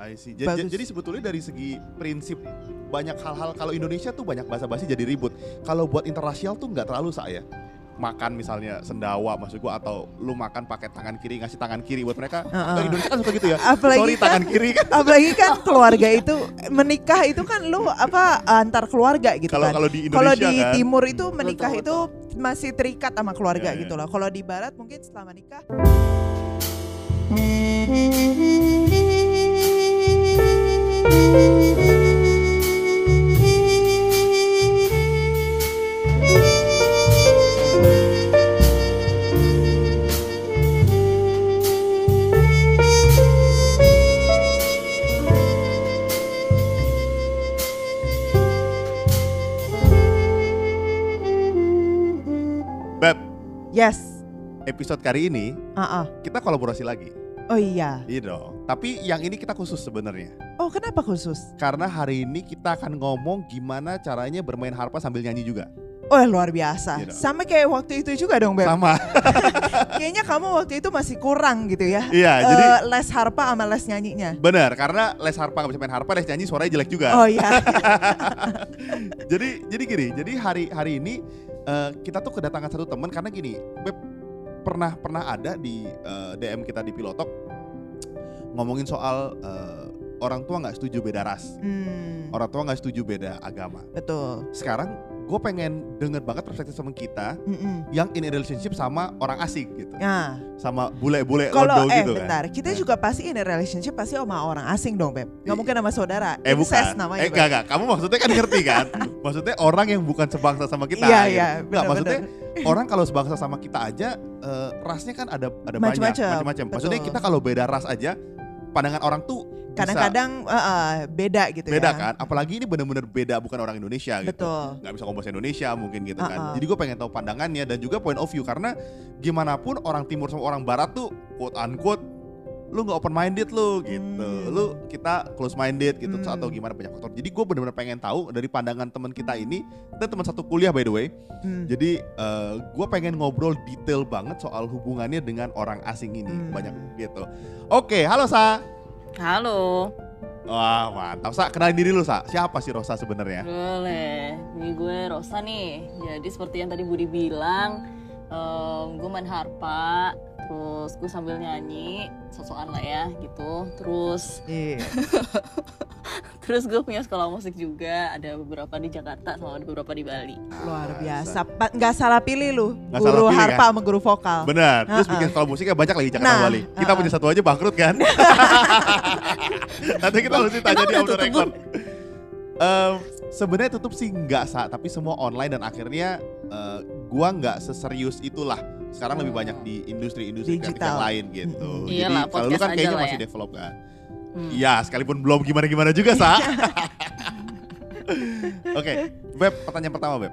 I see. Ja- ja- Bagus. Jadi sebetulnya dari segi prinsip banyak hal-hal kalau Indonesia tuh banyak basa-basi jadi ribut. Kalau buat internasional tuh nggak terlalu saya. Makan misalnya sendawa maksud gua atau lu makan pakai tangan kiri ngasih tangan kiri buat mereka. Heeh. Oh, Indonesia kan suka gitu ya. Apalagi Sorry kan- tangan kiri kan. Apalagi kan keluarga itu menikah itu kan lu apa antar keluarga gitu Kalau kan. kalau di Kalau Indonesia di kan. timur itu menikah Betul, itu masih terikat sama keluarga Ya, ya. gitu loh. Kalau di barat mungkin setelah menikah Beb, yes. episode kali ini Ah, ah. kita kolaborasi lagi. Oh iya. Iya dong. Tapi yang ini kita khusus sebenarnya. Oh kenapa khusus? Karena hari ini kita akan ngomong gimana caranya bermain harpa sambil nyanyi juga. Oh luar biasa. Iya dong. Sama kayak waktu itu juga dong Beb. Sama. Kayaknya kamu waktu itu masih kurang gitu ya. Iya, jadi Eh, les harpa sama les nyanyinya. benar karena les harpa nggak bisa main harpa, les nyanyi suaranya jelek juga. Oh iya. jadi jadi gini, jadi hari hari ini eh, kita tuh kedatangan satu teman karena gini, Beb pernah pernah ada di eh, DM kita di Pilotok ngomongin soal eh, orang tua nggak setuju beda ras, Hmm, orang tua nggak setuju beda agama. betul. Sekarang gue pengen denger banget perspektif teman kita Mm-mm. yang in a relationship sama orang asing gitu, Nah, sama bule-bule kalau eh gitu bentar, kan. kita Nah. juga pasti in a relationship pasti sama orang asing dong, Beb. Gak mungkin sama saudara. Eh bukan, namanya. eh enggak enggak, kamu maksudnya kan ngerti kan? maksudnya orang yang bukan sebangsa sama kita. Iya, gitu. iya, Enggak, maksudnya orang kalau sebangsa sama kita aja eh, rasnya kan ada ada banyak Macem-macem, macam-macam. Maksudnya kita kalau beda ras aja pandangan orang tuh Kadang-kadang eh, eh, beda gitu beda ya. kan. Apalagi ini bener-bener beda bukan orang Indonesia gitu. Betul. Nggak bisa ngomong bahasa Indonesia mungkin gitu kan. Uh-uh. Jadi gue pengen tahu pandangannya dan juga point of view karena gimana pun orang timur sama orang barat tuh quote unquote lu nggak open minded lu gitu. Hmm. Lu kita close minded gitu Hmm. atau gimana banyak faktor. Jadi gue bener-bener pengen tahu dari pandangan teman kita ini kita teman satu kuliah by the way. Hmm. Jadi gue pengen ngobrol detail banget soal hubungannya dengan orang asing ini Hmm. banyak gitu. Oke, halo Sa. Halo, Wah mantap Sa. Kenalin diri lu Sa. Siapa sih Rosa sebenarnya? boleh. Ini gue Rosa nih. Jadi seperti yang tadi Budi bilang, em, gue main harpa, terus gue sambil nyanyi, sosokan lah ya gitu. Terus, Iya. terus gue punya sekolah musik juga. Ada beberapa di Jakarta sama ada beberapa di Bali. Luar biasa. Pa- Nggak salah pilih lu. Nggak salah Guru pilih, harpa sama guru vokal. Benar. Terus Uh-uh. bikin sekolah musiknya banyak lagi Jakarta Nah, Bali. Kita uh-uh. punya satu aja bangkrut kan? Nanti kita mesti tanya di tutup, record. Em, Sebenarnya tutup sih enggak sa, tapi semua online dan akhirnya eh, gua nggak seserius itulah. Sekarang lebih Hmm. banyak di industri-industri kreatif Digital. yang lain gitu. Jadi Iyalah, kalau lu kan kayaknya masih ya. develop kan. Hmm. Iya, sekalipun belum gimana-gimana juga sa. Oke, Beb, pertanyaan pertama Beb.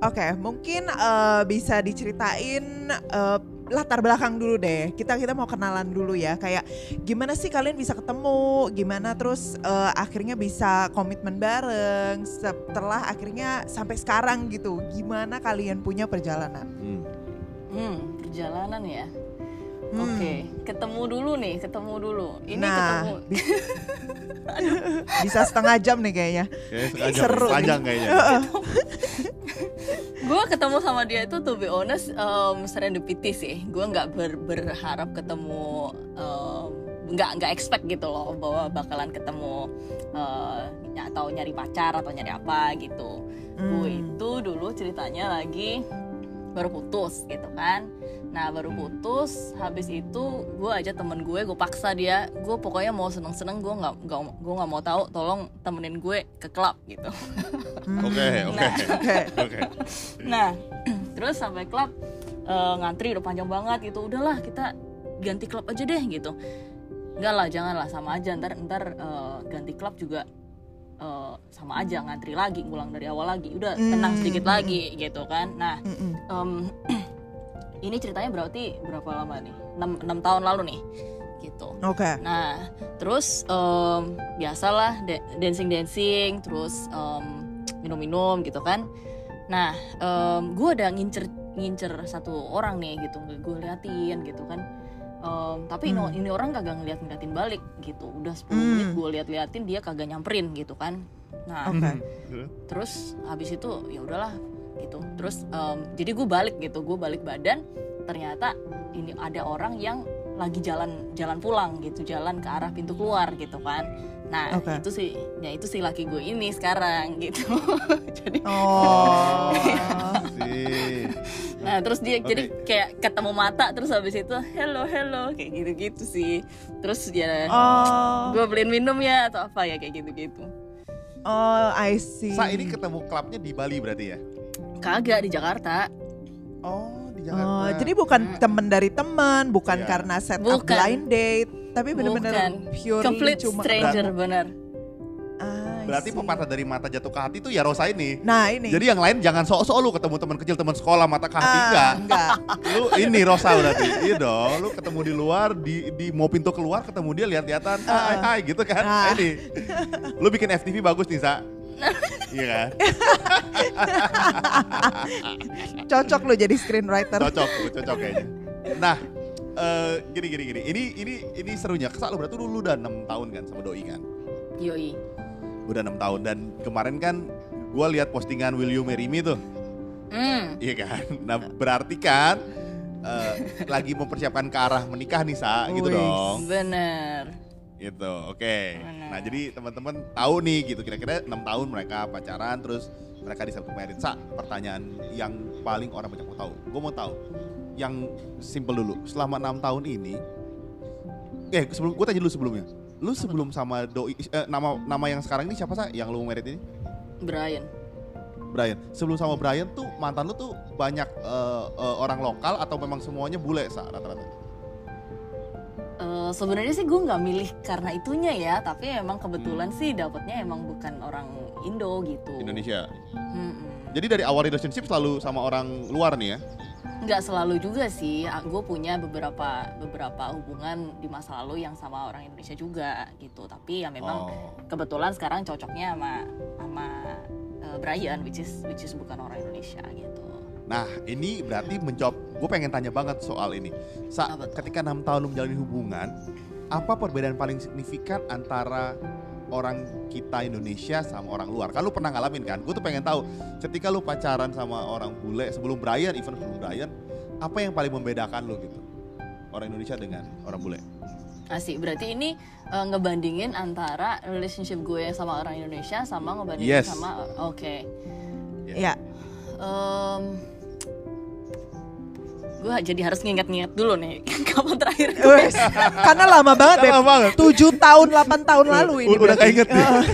Oke, mungkin eh, bisa diceritain eh, latar belakang dulu deh. Kita kita mau kenalan dulu ya. Kayak gimana sih kalian bisa ketemu? Gimana terus eh, akhirnya bisa komitmen bareng? Setelah akhirnya sampai sekarang gitu. Gimana kalian punya perjalanan? Hmm. Perjalanan ya. Hmm. Oke, ketemu dulu nih, ketemu dulu. Ini nah, ketemu. bi- bisa setengah jam nih kayaknya. Kayaknya sengaja Seru panjang kayaknya. gue ketemu sama dia itu to be honest um, serendipity sih gue nggak ber- berharap ketemu um, nggak nggak expect gitu loh bahwa bakalan ketemu uh, atau nyari pacar atau nyari apa gitu gue Hmm. itu dulu ceritanya lagi baru putus gitu kan nah baru putus habis itu gue aja temen gue gue paksa dia gue pokoknya mau seneng seneng gue nggak nggak gue nggak mau tahu tolong temenin gue ke klub gitu Hmm. Oke, oke. Oke. Oke. Nah, terus sampai klub eh, ngantri udah panjang banget gitu. Udahlah kita ganti klub aja deh gitu. Enggak lah, jangan lah sama aja. Ntar ntar eh, ganti klub juga eh, sama aja ngantri lagi, ngulang dari awal lagi. Udah tenang Hmm. sedikit lagi gitu kan. Nah, em, ini ceritanya berarti berapa lama nih? 6, 6 tahun lalu nih. Gitu. Oke. Nah, terus em, biasalah dancing dancing, terus em, minum-minum gitu kan. Nah, gue ada ngincer ngincer satu orang nih gitu, gue liatin gitu kan. Em, tapi ini, Hmm. ini orang kagak ngeliat ngeliatin balik gitu udah 10 Hmm. menit gue liat-liatin dia kagak nyamperin gitu kan nah Oke. terus habis itu ya udahlah gitu terus em, jadi gue balik gitu gue balik badan ternyata ini ada orang yang lagi jalan jalan pulang gitu jalan ke arah pintu keluar gitu kan nah Oke. itu sih ya itu sih laki gue ini sekarang gitu jadi Oh. Sih. nah terus dia Oke. jadi kayak ketemu mata terus habis itu hello hello kayak gitu gitu sih terus ya Oh. gue beliin minum ya atau apa ya kayak gitu gitu Oh, I see. Sa ini ketemu klubnya di Bali berarti ya? kagak di Jakarta Oh, di Oh, Jakarta. jadi bukan Hmm. temen dari teman, bukan Iya. karena set up Bukan. blind date, tapi benar-benar purely complete cuma stranger bener Ah, I berarti see. pepatah dari mata jatuh ke hati itu ya Rosa ini. Nah, ini. Jadi yang lain jangan sok-sok lu ketemu teman kecil teman sekolah mata ke hati Ah, enggak. enggak. Lu ini Rosa berarti. Iya dong, lu ketemu di luar di di mau pintu keluar ketemu dia lihat-lihatan hai Ah. hai gitu kan. Ah. Ini. Lu bikin FTV bagus nih, Sa. Iya kan? Cocok lo jadi screenwriter. Cocok, cocok kayaknya. Nah, eh, gini gini gini. Ini ini ini serunya. Kesal lu berarti lu, lu udah 6 tahun kan sama doi kan? yoi Udah 6 tahun dan kemarin kan gua lihat postingan Will You Marry Me tuh. hmm Iya kan? Nah berarti kan eh, lagi mempersiapkan ke arah menikah nih Sa, gitu Wih. dong. bener Gitu, oke. Benar. Nah jadi teman-teman tahu nih gitu kira-kira enam tahun mereka pacaran terus mereka disebut married. Sa, pertanyaan yang paling orang banyak mau tahu. Gue mau tahu yang simple dulu. Selama enam tahun ini, eh sebelum gue tanya dulu sebelumnya. Lu sebelum sama doi eh, nama nama yang sekarang ini siapa Sa? Yang lu married ini? Brian Brian. Sebelum sama Brian tuh mantan lu tuh banyak eh, eh, orang lokal atau memang semuanya bule Sa rata-rata? Eh, sebenarnya sih gue nggak milih karena itunya ya tapi emang kebetulan Hmm. sih dapetnya emang bukan orang Indo gitu Indonesia. Mm-mm. Jadi dari awal relationship selalu sama orang luar nih ya? Nggak selalu juga sih gue punya beberapa beberapa hubungan di masa lalu yang sama orang Indonesia juga gitu tapi ya memang Oh. kebetulan sekarang cocoknya sama sama eh, Brian which is which is bukan orang Indonesia gitu Nah ini berarti menjawab, gue pengen tanya banget soal ini. Sa, Apa tuh? ketika enam tahun lu menjalani hubungan, apa perbedaan paling signifikan antara orang kita Indonesia sama orang luar? Kan lu pernah ngalamin kan? Gue tuh pengen tahu, ketika lu pacaran sama orang bule sebelum Brian, even sebelum Brian, apa yang paling membedakan lu gitu? Orang Indonesia dengan orang bule? Asik, berarti ini eh, ngebandingin antara relationship gue sama orang Indonesia sama ngebandingin Yes. sama oke. Ya. Em, gue jadi harus nginget-nginget dulu nih kapan terakhir gue Wes, karena lama banget. Lama banget. 7 tahun, 8 tahun lalu ini. Udah berarti. keinget nih. Heeh.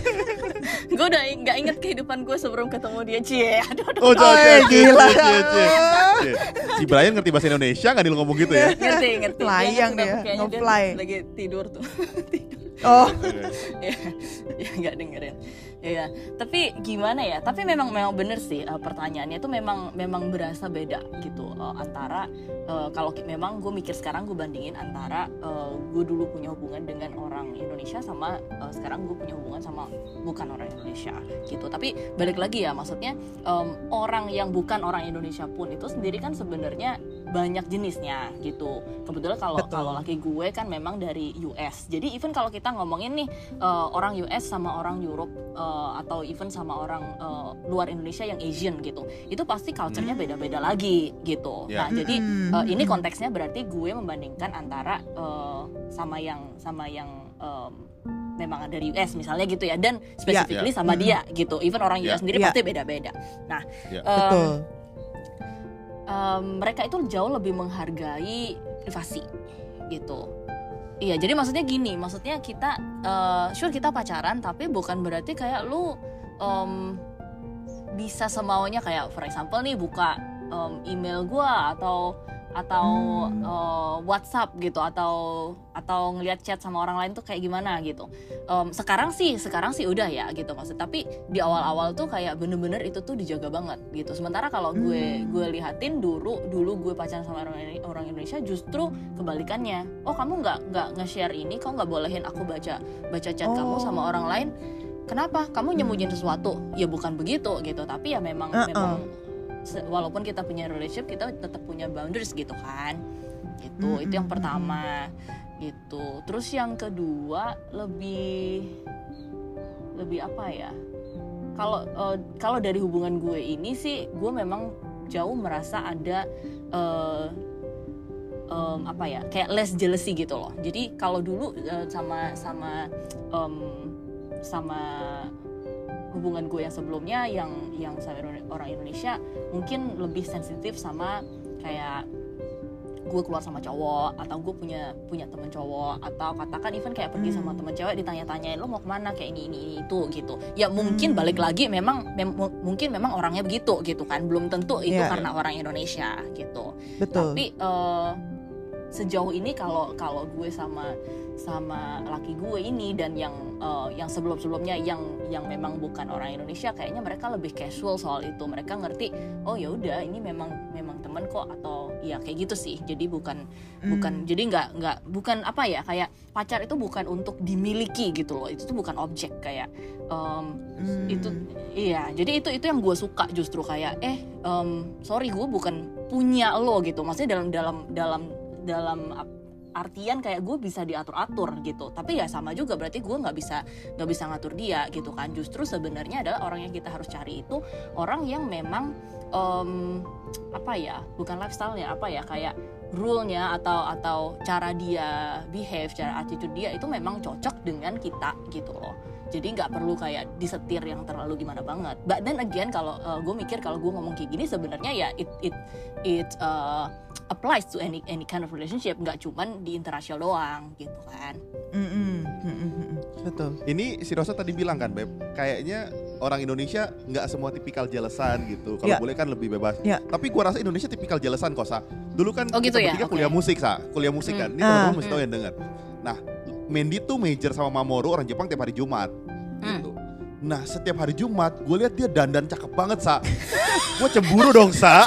gue udah nggak inget kehidupan gue sebelum ketemu dia cie aduh aduh Oh, Oh, cie, cie, gila. cie, cie. Si Brian ngerti bahasa Indonesia nggak dia ngomong gitu ya? ngerti ngerti Layang Dia dia, nge-fly. lagi tidur tuh Oh, ya ya nggak dengerin ya tapi gimana ya? Tapi memang memang bener sih eh, pertanyaannya itu memang memang berasa beda gitu eh, antara eh, kalau memang gue mikir sekarang gue bandingin antara eh, gue dulu punya hubungan dengan orang Indonesia sama eh, sekarang gue punya hubungan sama bukan orang Indonesia gitu. Tapi balik lagi ya maksudnya em, orang yang bukan orang Indonesia pun itu sendiri kan sebenarnya banyak jenisnya gitu. Kebetulan kalau Betul. kalau laki gue kan memang dari US jadi even kalau kita ngomongin nih eh, orang US sama orang Europe eh, atau even sama orang eh, luar Indonesia yang Asian gitu itu pasti culture-nya Hmm. beda-beda lagi gitu Ya. nah jadi eh, ini konteksnya berarti gue membandingkan antara eh, sama yang sama yang em, memang dari US misalnya gitu ya dan specifically Ya. sama Mm-mm. dia gitu even orang Ya. US sendiri Ya. pasti beda-beda nah Ya. em, betul. em, mereka itu jauh lebih menghargai privasi gitu. Iya, jadi maksudnya gini, maksudnya kita eh, sure kita pacaran tapi bukan berarti kayak lu em, bisa semaunya kayak for example nih buka em, email gua atau atau Hmm. eh, WhatsApp gitu atau atau ngelihat chat sama orang lain tuh kayak gimana gitu. Em, sekarang sih sekarang sih udah ya gitu maksud tapi di awal-awal tuh kayak bener-bener itu tuh dijaga banget gitu. Sementara kalau gue Hmm. gue lihatin dulu dulu gue pacaran sama orang orang Indonesia justru kebalikannya. Oh kamu nggak nggak nge-share ini, kau nggak bolehin aku baca baca chat kamu Oh. sama orang lain. Kenapa? Kamu nyembunyiin sesuatu? Ya bukan begitu gitu. Tapi ya memang Uh-uh. memang se- walaupun kita punya relationship kita tetap punya boundaries gitu kan. Gitu Mm, itu yang mm, pertama gitu. Terus yang kedua lebih lebih apa ya? Kalau eh, kalau dari hubungan gue ini sih gue memang jauh merasa ada eh, em, apa ya? Kayak less jealousy gitu loh. Jadi kalau dulu eh, sama sama em, sama hubungan gue yang sebelumnya yang yang sama orang Indonesia mungkin lebih sensitif sama kayak gue keluar sama cowok atau gue punya punya temen cowok atau katakan even kayak pergi sama Hmm. temen cewek ditanya-tanyain lo mau ke mana kayak ini ini, ini itu gitu ya mungkin Hmm. balik lagi memang mem- mu- mungkin memang orangnya begitu gitu kan belum tentu itu Iya. karena orang Indonesia gitu Betul. tapi eh, sejauh ini kalau kalau gue sama sama laki gue ini dan yang eh, yang sebelum sebelumnya yang yang memang bukan orang Indonesia kayaknya mereka lebih casual soal itu. Mereka ngerti oh ya udah ini memang memang temen kok atau ya kayak gitu sih. Jadi bukan Hmm. bukan jadi nggak nggak bukan apa ya kayak pacar itu bukan untuk dimiliki gitu loh. Itu tuh bukan objek kayak em, Hmm. itu iya. Jadi itu itu yang gue suka justru kayak eh em, sorry gue bukan punya lo gitu. Maksudnya dalam dalam dalam dalam artian kayak gue bisa diatur atur gitu. Tapi ya sama juga berarti gue nggak bisa nggak bisa ngatur dia gitu kan. Justru sebenarnya adalah orang yang kita harus cari itu orang yang memang em, apa ya bukan lifestyle-nya apa ya kayak rule-nya atau atau cara dia behave cara attitude dia itu memang cocok dengan kita gitu loh jadi nggak perlu kayak disetir yang terlalu gimana banget. But then again kalau gue mikir kalau gue ngomong kayak gini sebenarnya ya it it it uh, applies to any any kind of relationship nggak cuman di internasional doang gitu kan. Mm-mm. Mm-mm. Mm-mm. Betul. Ini si Rosa tadi bilang kan, Beb, kayaknya orang Indonesia nggak semua tipikal jelesan gitu. Kalau Ya. boleh kan lebih bebas. Ya. Tapi gua rasa Indonesia tipikal jelesan kok, Sa. Dulu kan Oh, gitu kita ya? bertiga Oke. kuliah musik, Sa. Kuliah musik Hmm. kan. Ini Ah. teman-teman mesti tahu yang dengar. Nah, Mandy tuh major sama Mamoru orang Jepang tiap hari Jumat. Hmm. Gitu. Nah, setiap hari Jumat gue lihat dia dandan cakep banget, Sa. gue cemburu dong, Sa.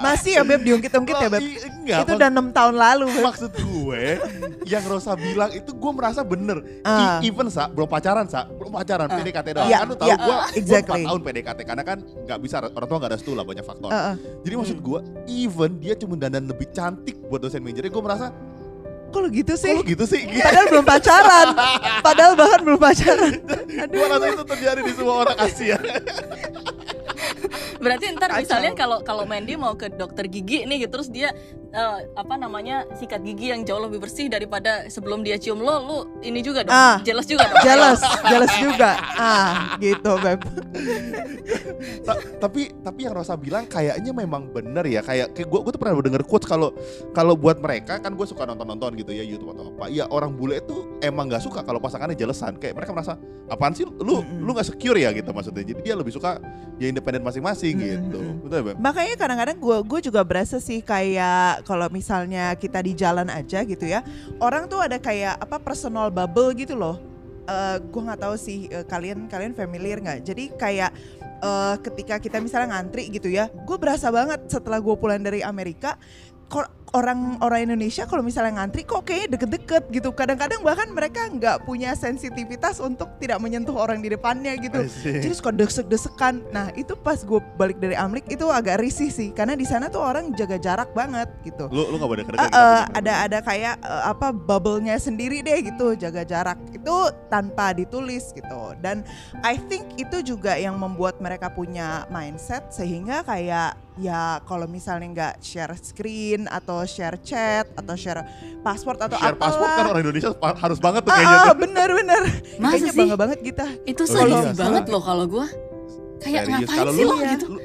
Masih ya Beb diungkit-ungkit ya Oh, Beb. i- enggak, Itu udah enam tahun lalu Beb. maksud gue yang Rosa bilang itu gue merasa bener. I- even sa belum pacaran sa belum pacaran Ah. PDKT doang Iya, kan lu tahu iya, gue exactly. 4 tahun PDKT karena kan nggak bisa orang tua nggak ada restu lah banyak faktor Heeh. jadi maksud Hmm. gue even dia cuma dandan lebih cantik buat dosen manajernya gue merasa Kok lu gitu kok sih? lu gitu sih Padahal belum pacaran. Padahal bahkan belum pacaran. gue rasa itu terjadi di semua orang Asia Berarti ntar Kacau. misalnya kalau kalau Mandy mau ke dokter gigi nih gitu terus dia eh, apa namanya sikat gigi yang jauh lebih bersih daripada sebelum dia cium lo, lu ini juga dong, Ah. jelas juga dong. Jealous, jealous juga. Ah, gitu Beb. Ta- tapi tapi yang Rosa bilang kayaknya memang bener ya kayak kayak gue gue tuh pernah denger quotes kalau kalau buat mereka kan gue suka nonton nonton gitu ya YouTube atau apa ya orang bule itu emang nggak suka kalau pasangannya jelesan kayak mereka merasa apaan sih lu lu nggak secure ya gitu maksudnya jadi dia lebih suka ya independen masing-masing Mm-mm. gitu betul ya? Makanya kadang-kadang gue gue juga berasa sih kayak kalau misalnya kita di jalan aja gitu ya, orang tuh ada kayak apa personal bubble gitu loh. Eh gue nggak tahu sih eh, kalian kalian familiar nggak? Jadi kayak eh, ketika kita misalnya ngantri gitu ya, gue berasa banget setelah gue pulang dari Amerika. Orang orang Indonesia kalau misalnya ngantri kok kayaknya deket-deket gitu kadang-kadang bahkan mereka nggak punya sensitivitas untuk tidak menyentuh orang di depannya gitu jadi suka desek-desekan. Nah itu pas gue balik dari Amrik itu agak risih sih, karena di sana tuh orang jaga jarak banget gitu. lu lu nggak boleh Eh, deket-deket eh, gitu. ada ada kayak eh, apa bubble-nya sendiri deh gitu, jaga jarak itu tanpa ditulis gitu. Dan I think itu juga yang membuat mereka punya mindset sehingga kayak ya kalau misalnya nggak share screen atau share chat atau share password atau share apalah. password kan orang Indonesia harus banget tuh Ah, kayaknya ah, tuh. bener bener. Masa Kayaknya sih? bangga banget kita. Itu Oh, serius iya, banget loh kalau gue. Kayak Serius, ngapain kalau sih lu, lo Iya. gitu? lu,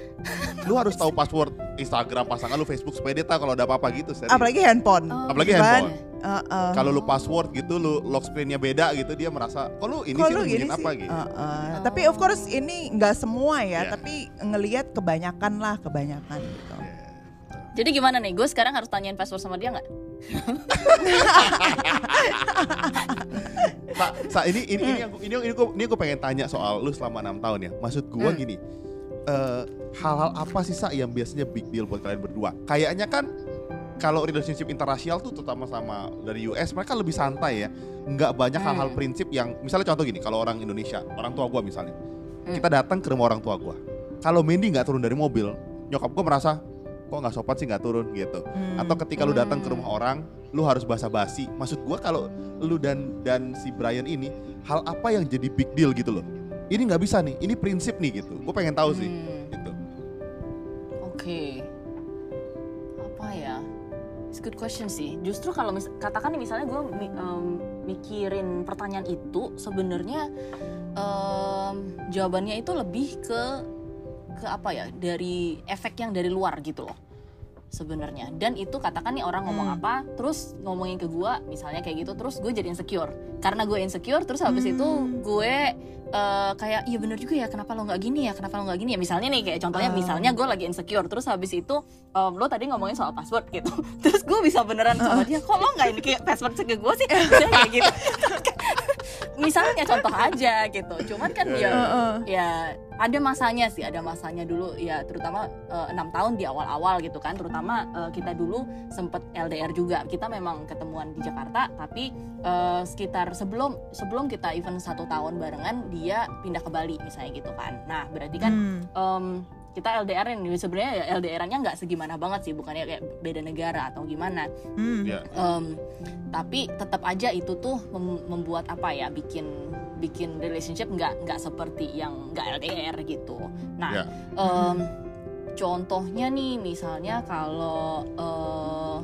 lu harus tahu password Instagram pasangan lu, Facebook supaya dia tahu kalau ada apa-apa gitu. Serius. Apalagi handphone. Oh, Apalagi handphone. Uh, uh. Kalau lu password gitu, lu lock screen-nya beda gitu, dia merasa, kok lu ini Kok sih lu bikin apa sih? gitu. Uh, uh. Oh. Tapi of course ini nggak semua ya, Iya. tapi ngelihat kebanyakan lah, kebanyakan gitu. Ya. Jadi gimana nih? Gue sekarang harus tanyain password sama dia nggak? Sa, Sa, ini ini ini aku ini ini aku ini aku pengen tanya soal lu selama enam tahun ya. Maksud gua Hmm. gini, eh, hal-hal apa sih Sa yang biasanya big deal buat kalian berdua? Kayaknya kan kalau relationship internasional tuh terutama sama dari US mereka lebih santai ya. Nggak banyak Hmm. hal-hal prinsip yang misalnya contoh gini, kalau orang Indonesia, orang tua gua misalnya. Hmm. Kita datang ke rumah orang tua gua. Kalau Mandy nggak turun dari mobil, nyokap gua merasa kok nggak sopan sih nggak turun gitu Hmm. atau ketika lu datang ke Hmm. rumah orang lu harus basa-basi maksud gua kalau lu dan dan si Brian ini hal apa yang jadi big deal gitu loh ini nggak bisa nih ini prinsip nih gitu gue pengen tahu sih Hmm, gitu Oke. Good question sih. Justru kalau mis- katakan nih misalnya gue mikirin pertanyaan itu sebenarnya em, jawabannya itu lebih ke ke apa ya? Dari efek yang dari luar gitu loh. Sebenarnya. Dan itu katakan nih orang ngomong Hmm. apa, terus ngomongin ke gue, misalnya kayak gitu, terus gue jadi insecure. Karena gue insecure, terus habis Hmm. itu gue eh, kayak iya bener juga ya kenapa lo nggak gini ya kenapa lo nggak gini ya misalnya nih kayak contohnya Ah. misalnya gue lagi insecure terus habis itu em, lo tadi ngomongin soal password gitu terus gue bisa beneran sama dia kok lo nggak ini kayak password ke gue sih kayak gitu misalnya contoh aja gitu. Cuman kan ya Heeh. ya ada masanya sih ada masanya dulu. Ya terutama eh, enam tahun di awal-awal gitu kan. Terutama eh, kita dulu sempet LDR juga. Kita memang ketemuan di Jakarta tapi eh, sekitar sebelum sebelum kita even satu tahun barengan dia pindah ke Bali misalnya gitu kan. Nah berarti kan Hmm. em, kita LDR ini sebenarnya ya LDR-nya nggak segimana banget sih bukannya kayak beda negara atau gimana Hmm. ya Em, tapi tetap aja itu tuh mem- membuat apa ya bikin bikin relationship nggak nggak seperti yang nggak LDR gitu nah Ya. em, contohnya nih misalnya kalau eh,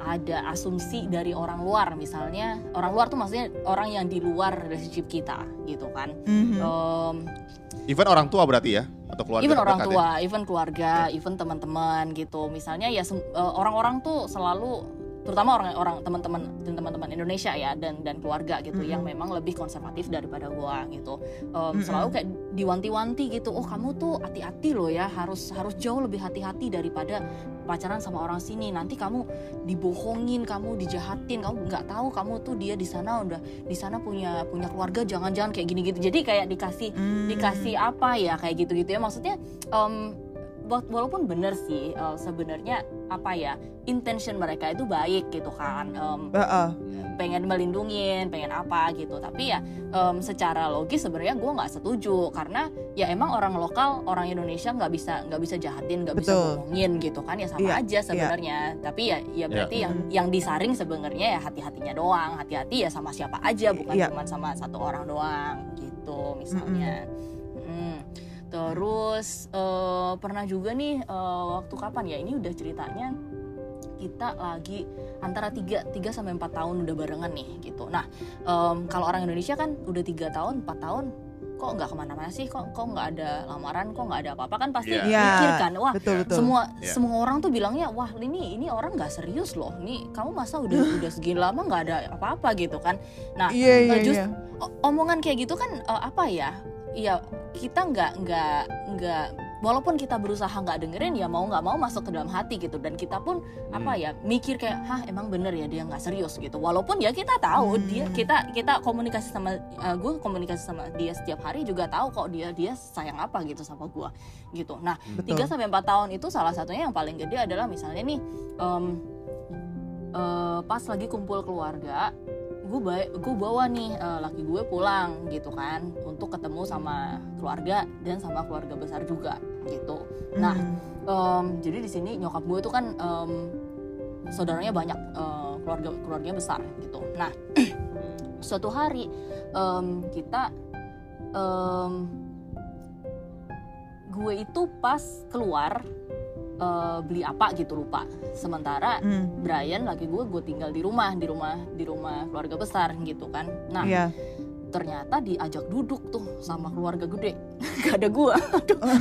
ada asumsi dari orang luar misalnya orang luar tuh maksudnya orang yang di luar relationship kita gitu kan Mhm. Em, even orang tua berarti ya atau keluarga even orang ya? tua, even keluarga, even teman-teman gitu. Misalnya ya eh, orang-orang tuh selalu terutama orang-orang teman-teman dan teman-teman Indonesia ya dan dan keluarga gitu Mhm. yang memang lebih konservatif daripada gua gitu. Em, Mhm. Selalu kayak diwanti-wanti gitu. Oh kamu tuh hati-hati loh ya harus harus jauh lebih hati-hati daripada pacaran sama orang sini. Nanti kamu dibohongin, kamu dijahatin, kamu nggak tahu kamu tuh dia di sana udah di sana punya punya keluarga jangan-jangan kayak gini gitu. Jadi kayak dikasih Hmm. dikasih apa ya kayak gitu-gitu ya maksudnya wa- walaupun bener sih eh, sebenarnya apa ya intention mereka itu baik gitu kan em, Heeh. pengen melindungin pengen apa gitu tapi ya em, secara logis sebenarnya gue nggak setuju karena ya emang orang lokal orang Indonesia nggak bisa nggak bisa jahatin nggak bisa bohongin gitu kan ya sama Iya, aja sebenarnya tapi ya ya berarti yang Mhm. yang disaring sebenarnya ya hati-hatinya doang hati-hati ya sama siapa aja bukan Iya. cuma sama satu orang doang gitu misalnya Mm. Terus eh, pernah juga nih eh, waktu kapan ya ini udah ceritanya kita lagi antara 3 3 sampai 4 tahun udah barengan nih gitu. Nah, em, kalau orang Indonesia kan udah tiga tahun, 4 tahun kok nggak ke mana-mana sih, kok kok nggak ada lamaran, kok nggak ada apa-apa kan pasti Iya. Iya. mikir kan, wah Betul betul. semua Iya. semua orang tuh bilangnya wah ini ini orang nggak serius loh, nih kamu masa udah udah segini lama nggak ada apa-apa gitu kan. Nah, Iya iya eh, just- o- omongan kayak gitu kan eh, apa ya ya kita nggak nggak nggak walaupun kita berusaha nggak dengerin ya mau nggak mau masuk ke dalam hati gitu dan kita pun apa Hmm. ya mikir kayak hah emang bener ya dia nggak serius gitu walaupun ya kita tahu Hmm. dia kita kita komunikasi sama gue komunikasi sama dia setiap hari juga tahu kok dia dia sayang apa gitu sama gue gitu nah. 3 sampai 4 tahun itu salah satunya yang paling gede adalah misalnya nih em, eh, pas lagi kumpul keluarga gue gue bawa nih eh, laki gue pulang gitu kan untuk ketemu sama keluarga dan sama keluarga besar juga gitu. Nah em, jadi di sini nyokap gue tuh kan em, saudaranya banyak eh, keluarga keluarganya besar gitu. Nah suatu hari em, kita em, gue itu pas keluar eh, beli apa gitu lupa sementara Hmm. Brian laki gue gue tinggal di rumah di rumah di rumah keluarga besar gitu kan nah Iya. ternyata diajak duduk tuh sama keluarga gede gak ada gue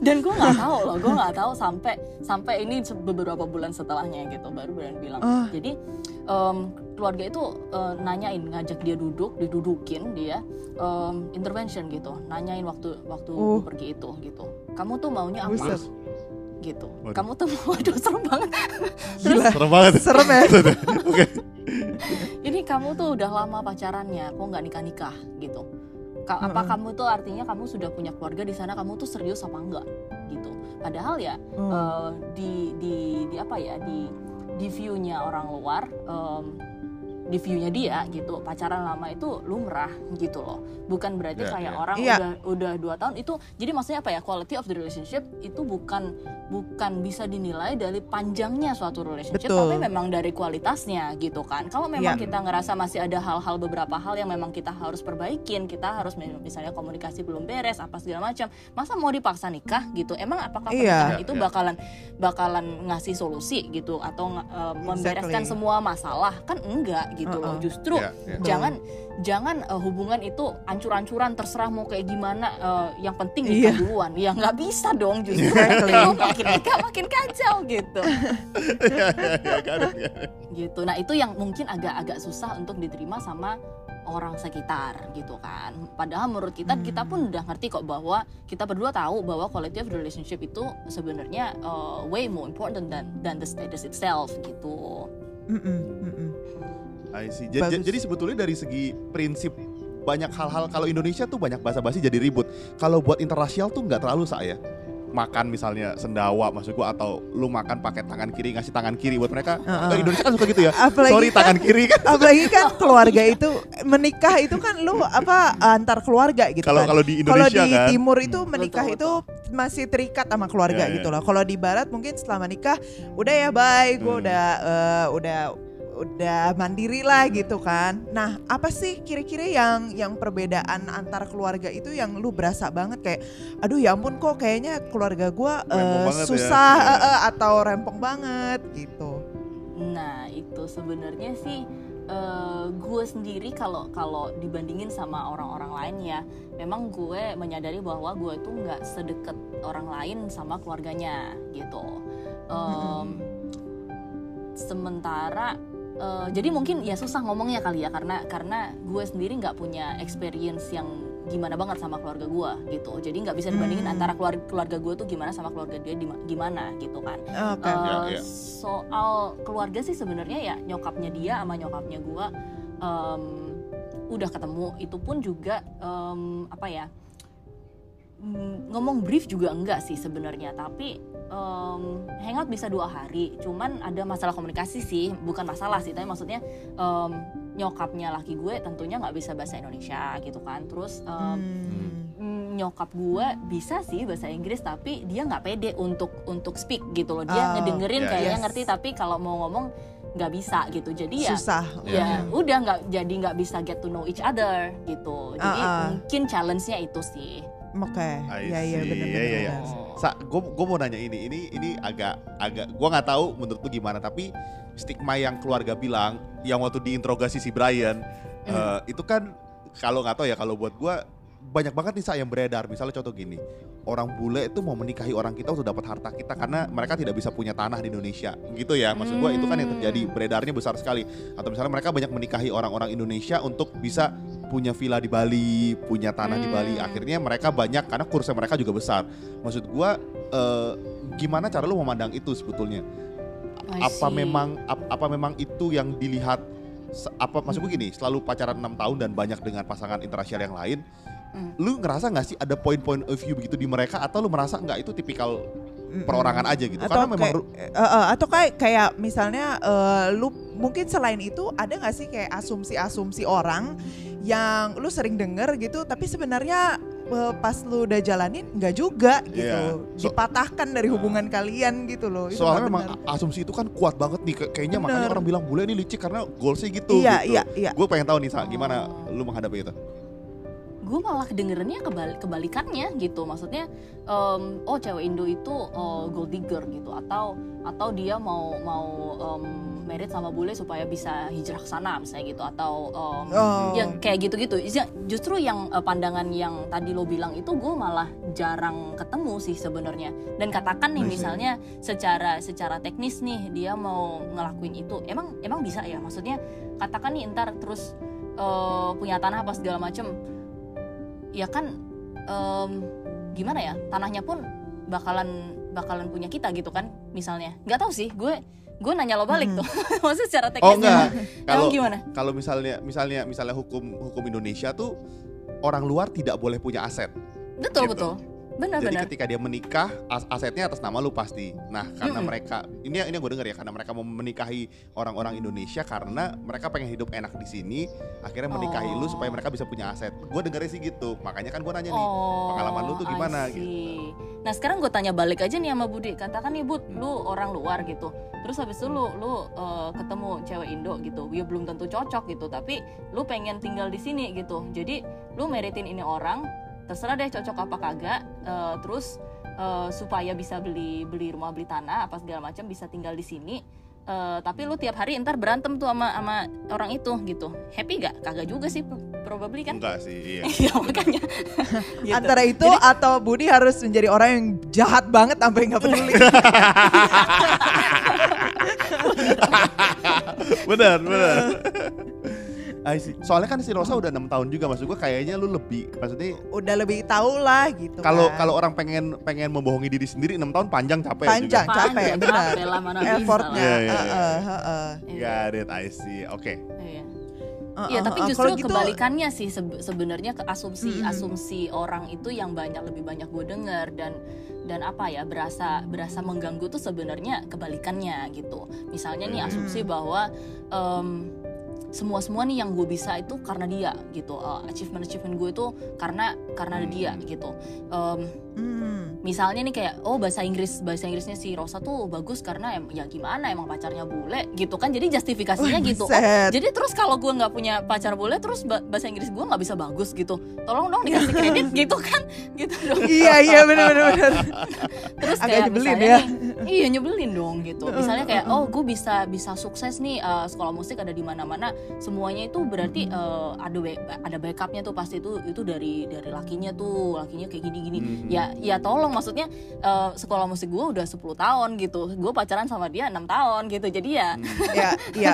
dan gue nggak tahu loh gue nggak tahu sampai sampai ini beberapa bulan setelahnya gitu baru Brian bilang Ah. jadi em, keluarga itu eh, nanyain ngajak dia duduk didudukin dia em, intervention gitu nanyain waktu waktu Uh. pergi itu gitu kamu tuh maunya apa Buset. Gitu Waduh. kamu tuh mau aduh serem banget Gila. Serem banget. Serem ya. Oke. ini kamu tuh udah lama pacarannya kok nggak nikah nikah gitu Ka- apa Heeh. kamu tuh artinya kamu sudah punya keluarga di sana kamu tuh serius apa enggak gitu padahal ya Oh. eh, di di di apa ya di di viewnya orang luar em, di view-nya dia gitu pacaran lama itu lumrah gitu loh bukan berarti Iya, kayak iya. orang Iya. udah udah dua tahun itu jadi maksudnya apa ya quality of the relationship itu bukan bukan bisa dinilai dari panjangnya suatu relationship Betul. tapi memang dari kualitasnya gitu kan kalau memang Iya. kita ngerasa masih ada hal-hal beberapa hal yang memang kita harus perbaikin kita harus mi- misalnya komunikasi belum beres apa segala macam masa mau dipaksa nikah gitu emang apakah Iya. pernikahan Iya, itu iya. bakalan bakalan ngasih solusi gitu atau uh, membereskan Exactly. semua masalah kan enggak gitu loh Uh-uh. justru Iya, iya. jangan jangan uh, hubungan itu ancur-ancuran terserah mau kayak gimana uh, yang penting nikah Iya. duluan ya nggak bisa dong justru Exactly. Kalau makin nikah makin kacau gitu Iya, iya, iya, gitu nah itu yang mungkin agak-agak susah untuk diterima sama orang sekitar gitu kan padahal menurut kita Hmm. kita pun udah ngerti kok bahwa kita berdua tahu bahwa quality of relationship itu sebenarnya uh, way more important than than the status itself gitu Mm-mm, mm-mm. I see. Ja- ja- Bagus. Jadi sebetulnya dari segi prinsip banyak hal-hal kalau Indonesia tuh banyak basa-basi jadi ribut. Kalau buat internasional tuh nggak terlalu saya. Makan misalnya sendawa maksud gua atau lu makan pakai tangan kiri ngasih tangan kiri buat mereka. Heeh. Eh, Indonesia kan suka gitu ya. Apalagi Sorry kan- tangan kiri kan. Apalagi kan keluarga itu menikah itu kan lu apa antar keluarga gitu Kalau kan. kalau di Kalau Indonesia di kan. timur itu menikah Betul, itu masih terikat sama keluarga Ya, ya. gitu loh. Kalau di barat mungkin setelah menikah udah ya bye, gue Hmm. udah eh, udah udah mandiri lah gitu kan. Nah, apa sih kira-kira yang yang perbedaan antar keluarga itu yang lu berasa banget kayak aduh ya ampun kok kayaknya keluarga gua Rempong ya. susah eh, eh, atau rempong banget gitu. Nah itu sebenarnya sih eh, gue sendiri kalau kalau dibandingin sama orang-orang lain ya, memang gue menyadari bahwa gue tuh nggak sedekat orang lain sama keluarganya gitu. Em, sementara eh, jadi mungkin ya susah ngomongnya kali ya karena karena gue sendiri nggak punya experience yang gimana banget sama keluarga gue gitu. Jadi nggak bisa dibandingin Hmm. antara keluarga keluarga gue tuh gimana sama keluarga dia di- gimana gitu kan. Oke. Eh, Ya, ya. soal keluarga sih sebenarnya ya nyokapnya dia sama nyokapnya gua em, udah ketemu itu pun juga em, apa ya mm, ngomong brief juga enggak sih sebenarnya tapi em, hangout bisa dua hari cuman ada masalah komunikasi sih bukan masalah sih tapi maksudnya em, nyokapnya laki gue tentunya nggak bisa bahasa Indonesia gitu kan terus em, Hmm. Mm, nyokap gue bisa sih bahasa Inggris tapi dia nggak pede untuk untuk speak gitu loh dia Oh, ngedengerin ya, kayaknya yes. ngerti tapi kalau mau ngomong nggak bisa gitu jadi ya Susah. ya Hmm. udah nggak jadi nggak bisa get to know each other gitu jadi Ah, ah. mungkin challenge-nya itu sih Oke. I Iya iya benar Iya, iya, iya. benar. Sa, gue mau nanya ini, ini ini agak agak gue nggak tahu menurut lu gimana, tapi stigma yang keluarga bilang, yang waktu diinterogasi si Brian, eh, itu kan kalau nggak tahu ya kalau buat gue banyak banget nih sa yang beredar. Misalnya contoh gini, orang bule itu mau menikahi orang kita untuk dapat harta kita karena mereka tidak bisa punya tanah di Indonesia, gitu ya. Maksud gue itu kan yang terjadi beredarnya besar sekali. Atau misalnya mereka banyak menikahi orang-orang Indonesia untuk bisa punya villa di Bali, punya tanah di Bali. Hmm. Akhirnya mereka banyak karena kursnya mereka juga besar. Maksud gua eh, gimana cara lu memandang itu sebetulnya? Apa memang ap- apa memang itu yang dilihat apa maksud gue gini, selalu pacaran enam tahun dan banyak dengan pasangan interracial yang lain. Hmm. Lu ngerasa nggak sih ada point-point of view begitu di mereka atau lu merasa nggak itu tipikal perorangan aja gitu? atau Karena memang kayak, eh, atau kayak kayak misalnya eh, lu mungkin selain itu ada nggak sih kayak asumsi-asumsi orang yang lu sering denger gitu tapi sebenarnya eh, pas lu udah jalanin nggak juga gitu Iya. So- dipatahkan dari hubungan kalian gitu loh itu soalnya memang asumsi itu kan kuat banget nih Kay- kayaknya makanya Bener. orang bilang bule ini licik karena goalsnya gitu iya gitu. iya iya Gue pengen tahu nih Sa, gimana Oh. lu menghadapi itu? Gue malah kedengerannya kebal- kebalikannya gitu. Maksudnya em, oh cewek Indo itu eh, gold digger gitu. Atau atau dia mau mau em, merit sama bule supaya bisa hijrah ke sana misalnya gitu. Atau em, Oh. ya kayak gitu-gitu. Ya, justru yang eh, pandangan yang tadi lo bilang itu gue malah jarang ketemu sih sebenarnya. Dan katakan nih misalnya secara secara teknis nih dia mau ngelakuin itu emang emang bisa ya? Maksudnya katakan nih ntar terus eh, punya tanah apa segala macem ya kan em, gimana ya tanahnya pun bakalan bakalan punya kita gitu kan misalnya nggak tahu sih gue gue nanya lo balik Hmm. tuh maksudnya secara Oh teknis enggak, emang kalau gimana kalau misalnya misalnya misalnya hukum hukum Indonesia tuh orang luar tidak boleh punya aset. betul Gitu. betul benar Jadi benar ketika dia menikah, as- asetnya atas nama lu pasti. Nah, karena Mm-mm. mereka ini ini gue dengar ya, karena mereka mau menikahi orang-orang Indonesia karena mereka pengen hidup enak di sini, akhirnya menikahi lu Oh. supaya mereka bisa punya aset. Gue dengarnya sih gitu. Makanya kan gue nanya nih, Oh, pengalaman lu tuh gimana gitu. Nah sekarang gue tanya balik aja nih sama Budi. Katakan nih Bud, Hmm. lu orang luar gitu. Terus habis itu lu lu uh, ketemu cewek Indo gitu. Ya belum tentu cocok gitu, tapi lu pengen tinggal di sini gitu. Jadi lu meritin ini orang, terserah deh cocok apa kagak. uh, terus uh, supaya bisa beli beli rumah beli tanah apa segala macam bisa tinggal di sini. Uh, tapi lu tiap hari ntar berantem tuh sama sama orang itu gitu. Happy gak? Kagak juga sih probably kan. Enggak sih, iya. Iya makanya. Gitu. Antara itu atau Budi harus menjadi orang yang jahat banget sampai nggak peduli. benar, benar. I see. Soalnya kan si Rosa udah enam tahun juga maksud gue kayaknya lu lebih maksudnya Udah lebih tahu lah gitu. kalau kan. kalau orang pengen pengen membohongi diri sendiri enam tahun panjang capek Panjang. juga. capek, Panjang, benar. capek lah, mana bisa effortnya, Iya, iya, iya. heeh, heeh. Iya. Got it, I see. Oke. Iya. Heeh, Iya, tapi heeh. justru Kalau gitu, kebalikannya sih sebe- sebenarnya ke asumsi Mm-mm. asumsi orang itu yang banyak lebih banyak gue dengar dan dan apa ya berasa berasa mengganggu tuh sebenarnya kebalikannya gitu. Misalnya nih Hmm. asumsi bahwa em, semua semua nih yang gue bisa itu karena dia gitu. achievement achievement gue itu karena karena ada dia Hmm. gitu. Em, Hmm. Misalnya nih kayak oh bahasa Inggris bahasa Inggrisnya si Rosa tuh bagus karena em, ya gimana emang pacarnya bule gitu kan. Jadi justifikasinya Wah, gitu. oh, jadi terus kalau gue nggak punya pacar bule terus ba- bahasa Inggris gue nggak bisa bagus gitu. Tolong dong dikasih kredit gitu kan gitu dong. Iya iya benar benar benar. terus Agak kayak nyebelin misalnya ya. nih, iya nyebelin dong gitu. Misalnya kayak oh gue bisa bisa sukses nih uh, sekolah musik ada di mana-mana. Semuanya itu berarti uh, ada ada backupnya tuh pasti itu itu dari dari lakinya tuh lakinya kayak gini-gini. Mhm. ya ya tolong maksudnya uh, sekolah musik gue udah 10 tahun gitu. Gue pacaran sama dia enam tahun gitu. Jadi ya Iya iya.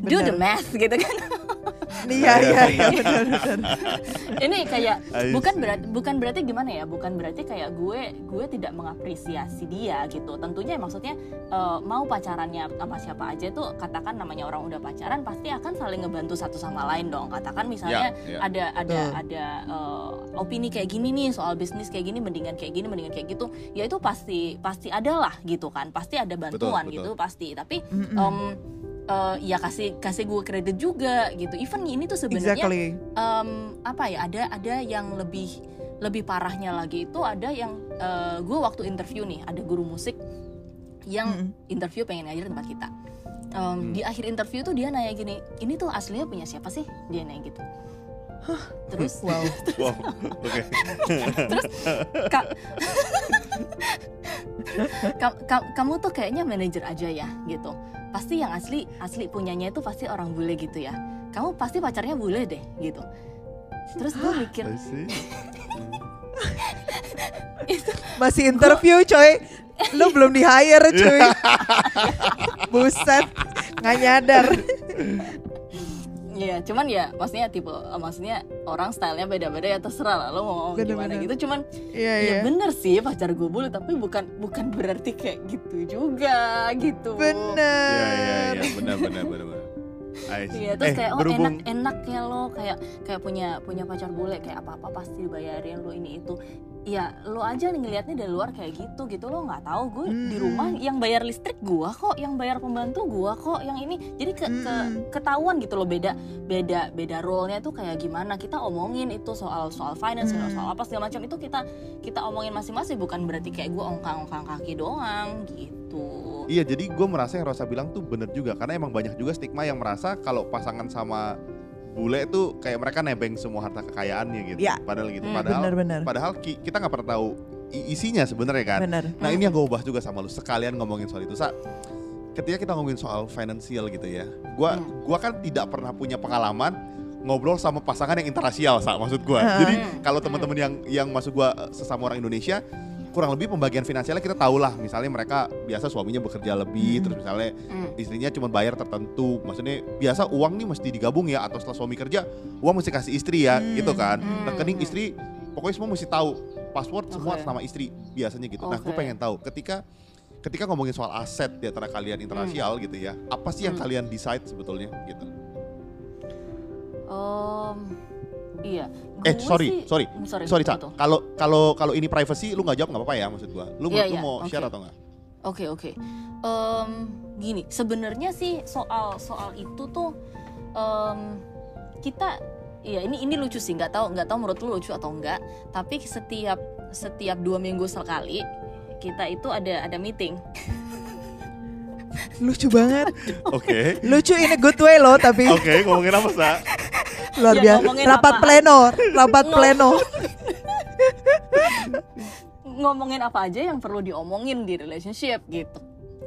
do the math gitu kan. Iya iya iya benar benar. ini kayak bukan berarti bukan berarti gimana ya? Bukan berarti kayak gue gue tidak mengapresiasi dia gitu. Tentunya maksudnya eh, mau pacarannya sama siapa aja tuh katakan namanya orang udah pacaran pasti akan saling ngebantu satu sama lain dong. Katakan misalnya Ya, ya. ada ada Betul. ada eh, opini kayak gini nih soal bisnis kayak gini mendingan kayak gini mendingan kayak gitu ya itu pasti pasti ada lah gitu kan. Pasti ada bantuan betul. gitu pasti. Tapi em, eh, ya kasih kasih gue kredit juga gitu. Even ini tuh sebenarnya Exactly. em, apa ya ada ada yang lebih lebih parahnya lagi itu ada yang eh, gue waktu interview nih ada guru musik yang interview pengen ngajar tempat kita. Em, Hmm. di akhir interview tuh dia nanya gini ini tuh aslinya punya siapa sih? Dia nanya gitu terus Wow. Wow. Oke. Kak, Ka- ka- kamu tuh kayaknya manajer aja ya gitu pasti yang asli asli punyanya itu pasti orang bule gitu ya kamu pasti pacarnya bule deh gitu terus gue mikir I see. Masih interview coy. Lu belum di hire cuy. Buset. Nggak nyadar. Iya, cuman ya maksudnya tipe eh, maksudnya orang stylenya beda-beda ya terserah lah lo mau ngomong gimana Bener-bener. gitu. Cuman Iya ya iya. bener sih pacar gue bule tapi bukan bukan berarti kayak gitu juga gitu. Bener. Iya iya iya benar benar benar. Iya, terus Eh, kayak oh berhubung- enak enak ya lo kayak kayak punya punya pacar bule kayak apa apa pasti dibayarin lo ini itu. Ya lo aja nih ngelihatnya dari luar kayak gitu gitu lo nggak tahu gue di Hmm. rumah yang bayar listrik gua kok, yang bayar pembantu gua kok, yang ini jadi ke, ke Hmm. ketahuan gitu loh beda beda beda role-nya tuh kayak gimana kita omongin itu soal soal finance Hmm. soal apa segala macam itu kita kita omongin masing-masing bukan berarti kayak gue ongkang-ongkang kaki doang gitu. Iya jadi gue merasa yang Rosa bilang tuh bener juga karena emang banyak juga stigma yang merasa kalau pasangan sama bule tuh kayak mereka nebeng semua harta kekayaannya gitu. Iya. Padahal gitu. Hmm. Padahal Bener-bener. padahal ki- kita nggak pernah tahu isinya sebenarnya kan. Bener. Nah ini yang gue ubah juga sama lu sekalian ngomongin soal itu sa. Ketika kita ngomongin soal financial gitu ya, gua Hmm. gua kan tidak pernah punya pengalaman ngobrol sama pasangan yang interrasial sa maksud gua. Hmm. Jadi Hmm. kalau teman-teman yang yang maksud gua eh, sesama orang Indonesia kurang lebih pembagian finansialnya kita tahu lah. Misalnya mereka biasa suaminya bekerja lebih, Hmm. terus misalnya Hmm. istrinya cuma bayar tertentu. Maksudnya biasa uang nih mesti digabung ya atau setelah suami kerja uang mesti kasih istri ya Hmm. gitu kan. Hmm. Rekening istri pokoknya semua mesti tahu password semua Oke. atas nama istri biasanya gitu. Nah, gue Oke. pengen tahu ketika ketika ngomongin soal aset di antara kalian interasial gitu ya, apa sih yang Hmm. kalian decide sebetulnya gitu? Em, iya Eh sorry, sih- sorry, sorry sorry apa tuh? Kalau kalau kalau ini privacy lu nggak jawab nggak apa-apa ya maksud gua. Lu, Iya, lu iya, mau oke. share atau nggak? Oke oke. Em, gini, sebenarnya sih soal soal itu tuh em, kita ya ini ini lucu sih nggak tahu nggak tahu menurut lu lucu atau enggak. Tapi setiap setiap dua minggu sekali kita itu ada ada meeting. Lucu banget. Oke. Lucu ini good way loh tapi Oke, ngomongin apa, Sa? luar Ya, biasa. ngomongin Rapat apaan? pleno, rapat Ngom- pleno. ngomongin apa aja yang perlu diomongin di relationship gitu.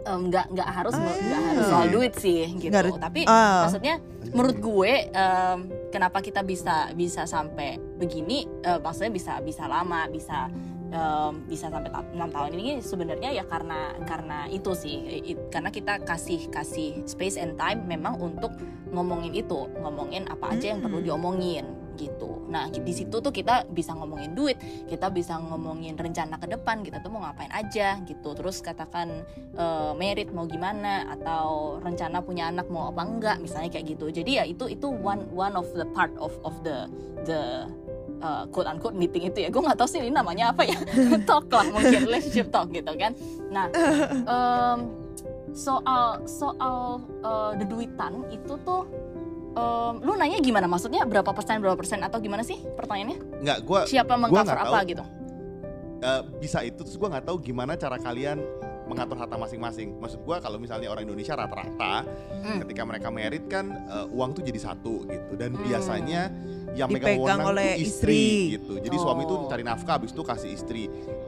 Em, nggak nggak harus nggak Ah. harus soal duit sih gitu. Harus- Tapi ah. maksudnya menurut gue em, kenapa kita bisa bisa sampai begini? eh, maksudnya bisa bisa lama bisa em, bisa sampai ta- enam tahun ini sebenarnya ya karena karena itu sih I- karena kita kasih kasih space and time memang untuk ngomongin itu ngomongin apa aja yang perlu Hmm. diomongin gitu. Nah di situ tuh kita bisa ngomongin duit, kita bisa ngomongin rencana ke depan kita tuh mau ngapain aja gitu. Terus katakan eh, merit mau gimana atau rencana punya anak mau apa enggak misalnya kayak gitu. Jadi ya itu itu one one of the part of of the the uh, quote unquote meeting itu ya. Gue nggak tahu sih ini namanya apa ya. Talk lah mungkin. Relationship talk gitu kan. Nah em, soal soal uh, the duitan itu tuh em, lu nanya gimana? Maksudnya berapa persen berapa persen? Atau gimana sih pertanyaannya? Nggak, gua siapa mengcover apa tahu. gitu? Eh, bisa itu terus gua nggak tahu gimana cara kalian mengatur harta masing-masing. Maksud gua kalau misalnya orang Indonesia rata-rata Hmm. ketika mereka merit kan eh, uang tuh jadi satu gitu. Dan Hmm. biasanya yang megang wewenang oleh tuh istri. istri gitu. Jadi suami tuh Oh. cari nafkah habis itu kasih istri.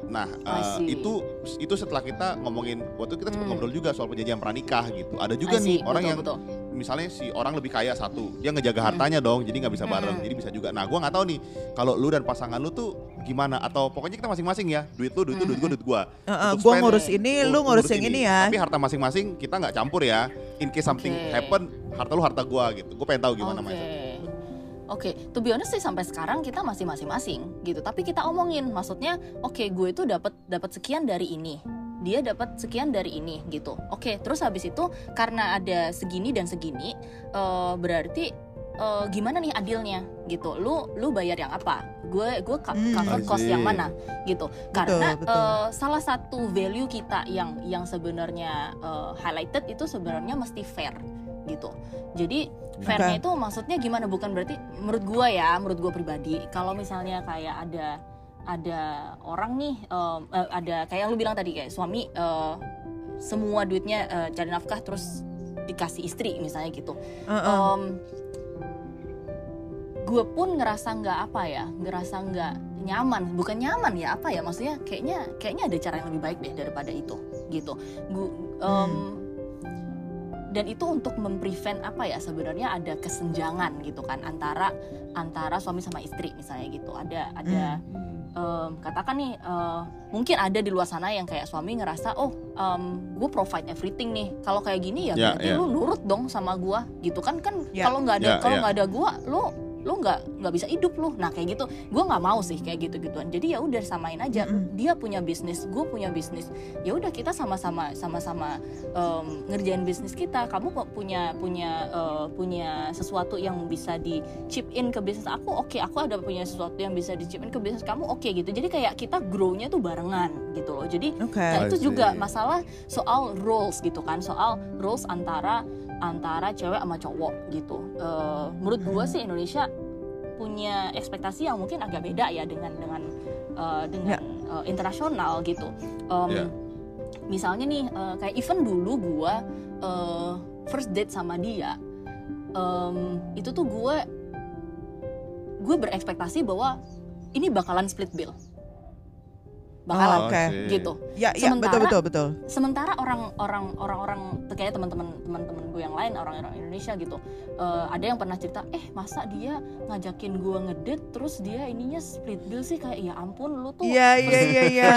Nah, see. itu itu setelah kita ngomongin waktu itu kita sempat Hmm. ngobrol juga soal perjanjian pranikah gitu. Ada juga nih orang betul, yang betul. misalnya si orang lebih kaya satu, dia ngejaga Hmm. hartanya dong, jadi nggak bisa bareng, Hmm. jadi bisa juga. Nah, gua nggak tahu nih kalau lu dan pasangan lu tuh gimana atau pokoknya kita masing-masing ya, duit lu, duit lu, duit gua, duit gua. Heeh, Untuk gua spend, ngurus ini, lu ngurus yang ini ya. Tapi harta masing-masing kita nggak campur ya. In case something Oke. happen, harta lu harta gua gitu. Gue pengen tahu gimana Oke. mindset. Oke, to be honest sih sampai sekarang kita masih masing-masing gitu. Tapi kita omongin, maksudnya, oke gue itu dapat dapat sekian dari ini, dia dapat sekian dari ini gitu. Oke, terus habis itu karena ada segini dan segini, eh, berarti eh, gimana nih adilnya gitu. Lu lu bayar yang apa? Gue gue Hmm. cover I cost yang mana gitu. Karena betul. eh, salah satu value kita yang yang sebenarnya eh, highlighted itu sebenarnya mesti fair gitu. Jadi fairnya itu maksudnya gimana? Bukan berarti menurut gua ya, menurut gua pribadi, kalau misalnya kayak ada ada orang nih, eh, ada kayak yang lu bilang tadi kayak suami eh, semua duitnya eh, cari nafkah terus dikasih istri misalnya gitu. Heeh. gue pun ngerasa nggak apa ya, ngerasa nggak nyaman, bukan nyaman ya apa ya maksudnya kayaknya kayaknya ada cara yang lebih baik deh daripada itu gitu. Gu- em, dan itu untuk memprevent apa ya sebenarnya ada kesenjangan gitu kan antara antara suami sama istri misalnya gitu ada ada em, katakan nih eh, mungkin ada di luar sana yang kayak suami ngerasa oh gue provide everything nih kalau kayak gini ya Ya, berarti ya. lu nurut dong sama gua gitu kan kan Ya. kalau nggak ada Ya, kalau ya. nggak ada gua lu lu nggak nggak bisa hidup lu. Nah kayak gitu. Gua nggak mau sih kayak gitu gituan jadi ya udah samain aja. Mm-mm. dia punya bisnis gue punya bisnis. Ya udah kita sama-sama sama-sama em, ngerjain bisnis kita. Kamu kok punya punya eh, punya sesuatu yang bisa di chip in ke bisnis? Aku oke aku ada punya sesuatu yang bisa di chip in ke bisnis. Kamu oke gitu. Jadi kayak kita grow-nya tuh barengan gitu loh. Jadi Oke. Nah, itu juga masalah soal roles gitu kan, soal roles antara antara cewek sama cowok gitu. Eh, menurut gua sih Indonesia punya ekspektasi yang mungkin agak beda ya dengan dengan eh, dengan eh, internasional gitu. Em, Ya. Misalnya nih eh, kayak even dulu gua eh, first date sama dia, em, itu tuh gue gue berekspektasi bahwa ini bakalan split bill, bakalan Oh, oke. sih. gitu Ya, ya Sementara- betul betul betul. sementara orang-orang orang-orang kayak teman-teman teman-teman gue yang lain orang-orang Indonesia gitu eh, ada yang pernah cerita eh masa dia ngajakin gue ngedate terus dia ininya split bill sih kayak ya ampun lu tuh Iya iya iya iya.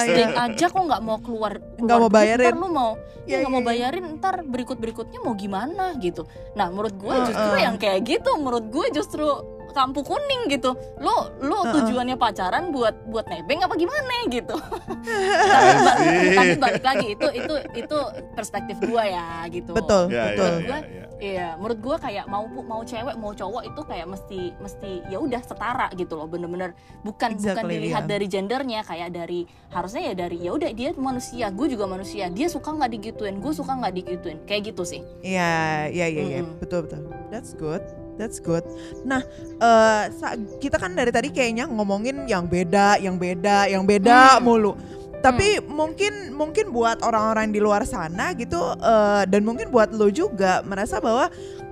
aja kok nggak mau keluar, Nggak mau bayarin. ntar lu mau ya nggak mau iya, iya. bayarin ntar berikut berikutnya mau gimana gitu nah menurut gue Heeh. justru yang kayak gitu menurut gue justru lampu kuning gitu lu lu tujuannya pacaran buat buat nebeng apa gimana gitu tapi, ba- see. tapi balik lagi itu itu itu perspektif gua ya gitu Betul, Ya, betul. ya, ya, ya. Iya, menurut gua kayak mau mau cewek mau cowok itu kayak mesti mesti ya udah setara gitu loh, bener-bener bukan bukan Exactly, dilihat iya. dari gendernya kayak dari harusnya ya dari ya udah dia manusia, gue juga manusia, dia suka nggak digituin, gue suka nggak digituin, kayak gitu sih. Iya, iya, iya, iya. Betul betul. That's good. That's good. Nah, eh, sa- kita kan dari tadi kayaknya ngomongin yang beda, yang beda, yang beda Hmm. mulu. Tapi mungkin mungkin buat orang-orang di luar sana gitu eh, dan mungkin buat lo juga merasa bahwa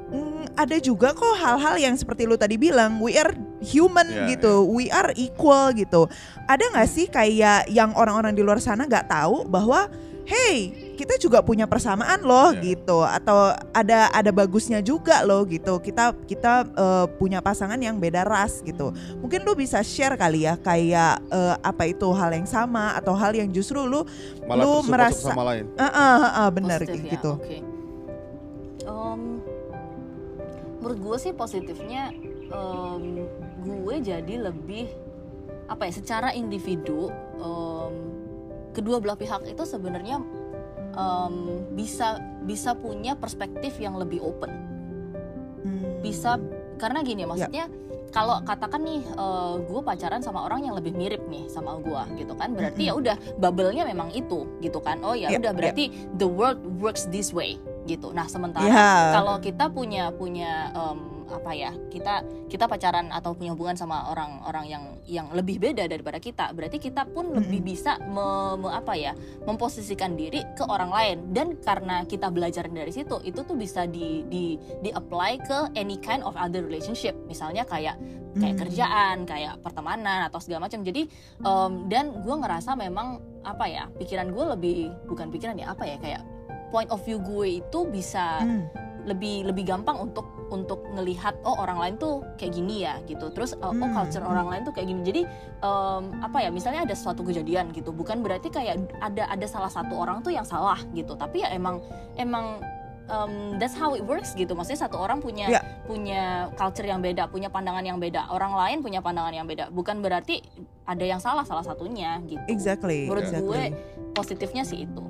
mm, ada juga kok hal-hal yang seperti lo tadi bilang, we are human Iya, gitu, we are equal gitu. Ada nggak sih kayak yang orang-orang di luar sana nggak tahu bahwa hey kita juga punya persamaan loh Iya. gitu atau ada ada bagusnya juga loh gitu kita kita eh, punya pasangan yang beda ras gitu mungkin lu bisa share kali ya kayak eh, apa itu hal yang sama atau hal yang justru lu Malah Lu merasa- sama lain. ah ah, ah, ah, benar Positif ya, gitu Oke. Em, menurut gue sih positifnya em, gue jadi lebih apa ya secara individu em, kedua belah pihak itu sebenarnya em, bisa bisa punya perspektif yang lebih open Hmm. bisa karena gini Ya. maksudnya kalau katakan nih gue pacaran sama orang yang lebih mirip nih sama gue gitu kan berarti ya udah bubble-nya memang itu gitu kan oh ya Ya, udah ya. berarti the world works this way gitu nah sementara Ya. kalau kita punya punya em, apa ya kita kita pacaran atau punya hubungan sama orang-orang yang yang lebih beda daripada kita berarti kita pun lebih bisa me- me- apa ya memposisikan diri ke orang lain dan karena kita belajar dari situ itu tuh bisa di di di apply ke any kind of other relationship misalnya kayak kayak Hmm. kerjaan kayak pertemanan atau segala macam jadi em, dan gue ngerasa memang apa ya pikiran gue lebih bukan pikiran ya apa ya kayak point of view gue itu bisa Hmm. Lebih lebih gampang untuk untuk ngelihat oh orang lain tuh kayak gini ya gitu. Terus uh, oh Hmm, culture hmm. orang lain tuh kayak gini. Jadi em, apa ya misalnya ada suatu kejadian gitu bukan berarti kayak ada ada salah satu orang tuh yang salah gitu. Tapi ya emang emang em, that's how it works gitu. Maksudnya satu orang punya Ya. punya culture yang beda punya pandangan yang beda. Orang lain punya pandangan yang beda. Bukan berarti ada yang salah salah satunya gitu. Exactly menurut exactly. gue positifnya sih itu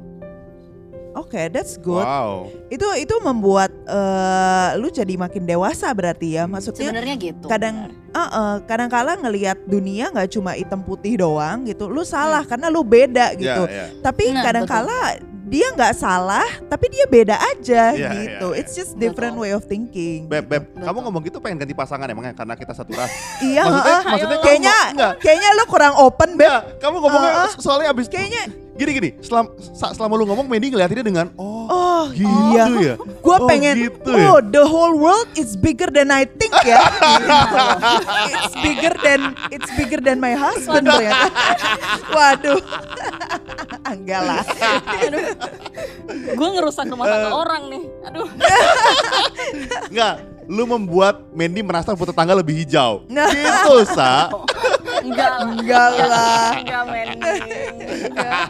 Oke, that's good. Wow. Itu itu membuat eh, lu jadi makin dewasa berarti ya. Maksudnya sebenarnya gitu kadang benar. uh, uh, kadang-kala ngelihat dunia nggak cuma hitam putih doang gitu. Lu salah karena lu beda gitu. Ya, ya. Tapi Nah, kadang-kala dia nggak salah, tapi dia beda aja Iya, gitu. iya, iya. It's just different Betul. way of thinking. Beb, Beb, Betul. kamu ngomong gitu pengen ganti pasangan emangnya karena kita satu ras. Iya, maksudnya, heeh. maksudnya kayaknya kayaknya lu kurang open, Beb. Kamu ngomongnya Uh-uh. soalnya abis Kayaknya gini gini, selama, selama lu ngomong Mandy ngeliatinnya dengan oh, oh gitu iya. ya. Gue Oh, pengen, gitu ya? oh the whole world is bigger than I think ya. it's bigger than it's bigger than my husband ternyata. Waduh, enggak lah. gue ngerusak rumah tangga orang nih aduh Enggak, lu membuat Mandy merasa rumput tetangga lebih hijau. Nah. Gitu, Sa. Enggak lah Enggak lah. enggak men enggak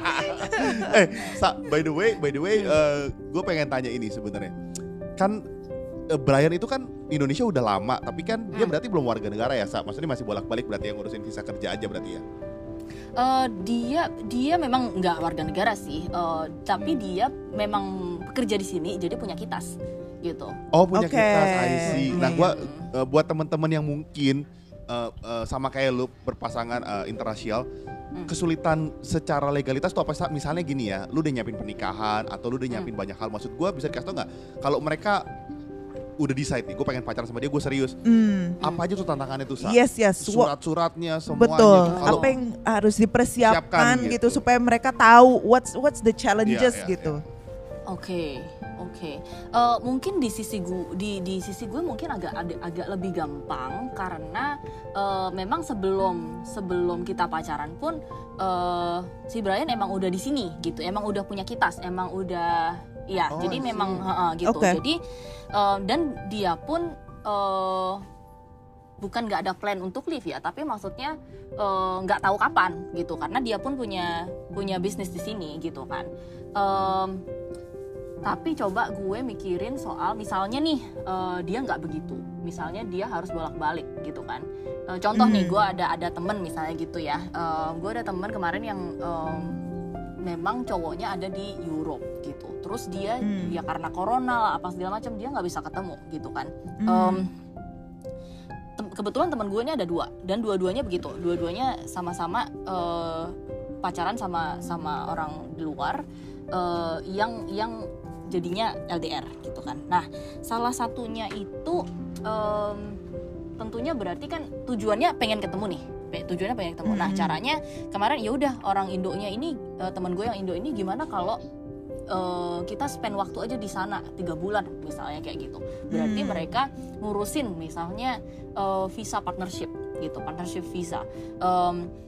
eh, Sa, by the way, by the way, gue pengen tanya ini sebenarnya. Kan eh, Brian itu kan di Indonesia udah lama, tapi kan dia Hmm. berarti belum warga negara ya, Sa. Maksudnya masih bolak-balik berarti yang ngurusin visa kerja aja berarti ya. Eh, dia dia memang nggak warga negara sih eh, tapi dia memang bekerja di sini jadi punya kitas gitu Oh, punya Oke. kita, I see. Nah, Iya, gua eh, buat teman-teman yang mungkin eh, eh, sama kayak lu berpasangan eh, interrasial, Hmm. kesulitan secara legalitas tuh apa Sa? Misalnya gini ya, lu udah nyiapin pernikahan atau lu udah nyiapin Hmm. banyak hal. Maksud gua bisa dikasih tau nggak? Kalau mereka udah decide nih, gue pengen pacaran sama dia, gue serius. Hmm. Apa aja tuh tantangannya tuh, Sa? Yes, yes. Surat-suratnya semuanya. Betul. tuh. Kalau Apa yang harus dipersiapkan Siapkan gitu. gitu. supaya mereka tahu what's what's the challenges Iya, iya, gitu. oke oke. Eh, mungkin di sisi gue di di sisi gue mungkin agak agak lebih gampang karena eh, memang sebelum sebelum kita pacaran pun eh, si Brian emang udah di sini gitu. Emang udah punya kitas emang udah ya Oh, jadi memang heeh, gitu. Oke. jadi eh, dan dia pun eh, bukan nggak ada plan untuk live ya tapi maksudnya nggak tahu kapan gitu. Karena dia pun punya punya bisnis di sini gitu kan. Em, tapi coba gue mikirin soal misalnya nih eh, dia nggak begitu. Misalnya dia harus bolak-balik gitu kan. Eh, contoh nih Hmm. gue ada ada temen misalnya gitu ya. Gue ada temen kemarin yang em, memang cowoknya ada di Europe gitu. Terus dia Hmm. ya karena corona lah apa segala macam dia nggak bisa ketemu gitu kan. Hmm. Em, tem- kebetulan teman gue ini ada dua. Dan dua-duanya begitu. Dua-duanya sama-sama eh, pacaran sama sama orang di luar. Eh, yang yang jadinya LDR gitu kan. Nah salah satunya itu em, tentunya berarti kan tujuannya pengen ketemu nih. Tujuannya pengen ketemu. Nah Mhm. caranya kemarin ya udah orang Indonya ini eh, teman gue yang Indo ini gimana kalau eh, kita spend waktu aja di sana tiga bulan misalnya kayak gitu. Berarti Hmm. mereka ngurusin misalnya eh, visa partnership gitu partnership visa. Ber-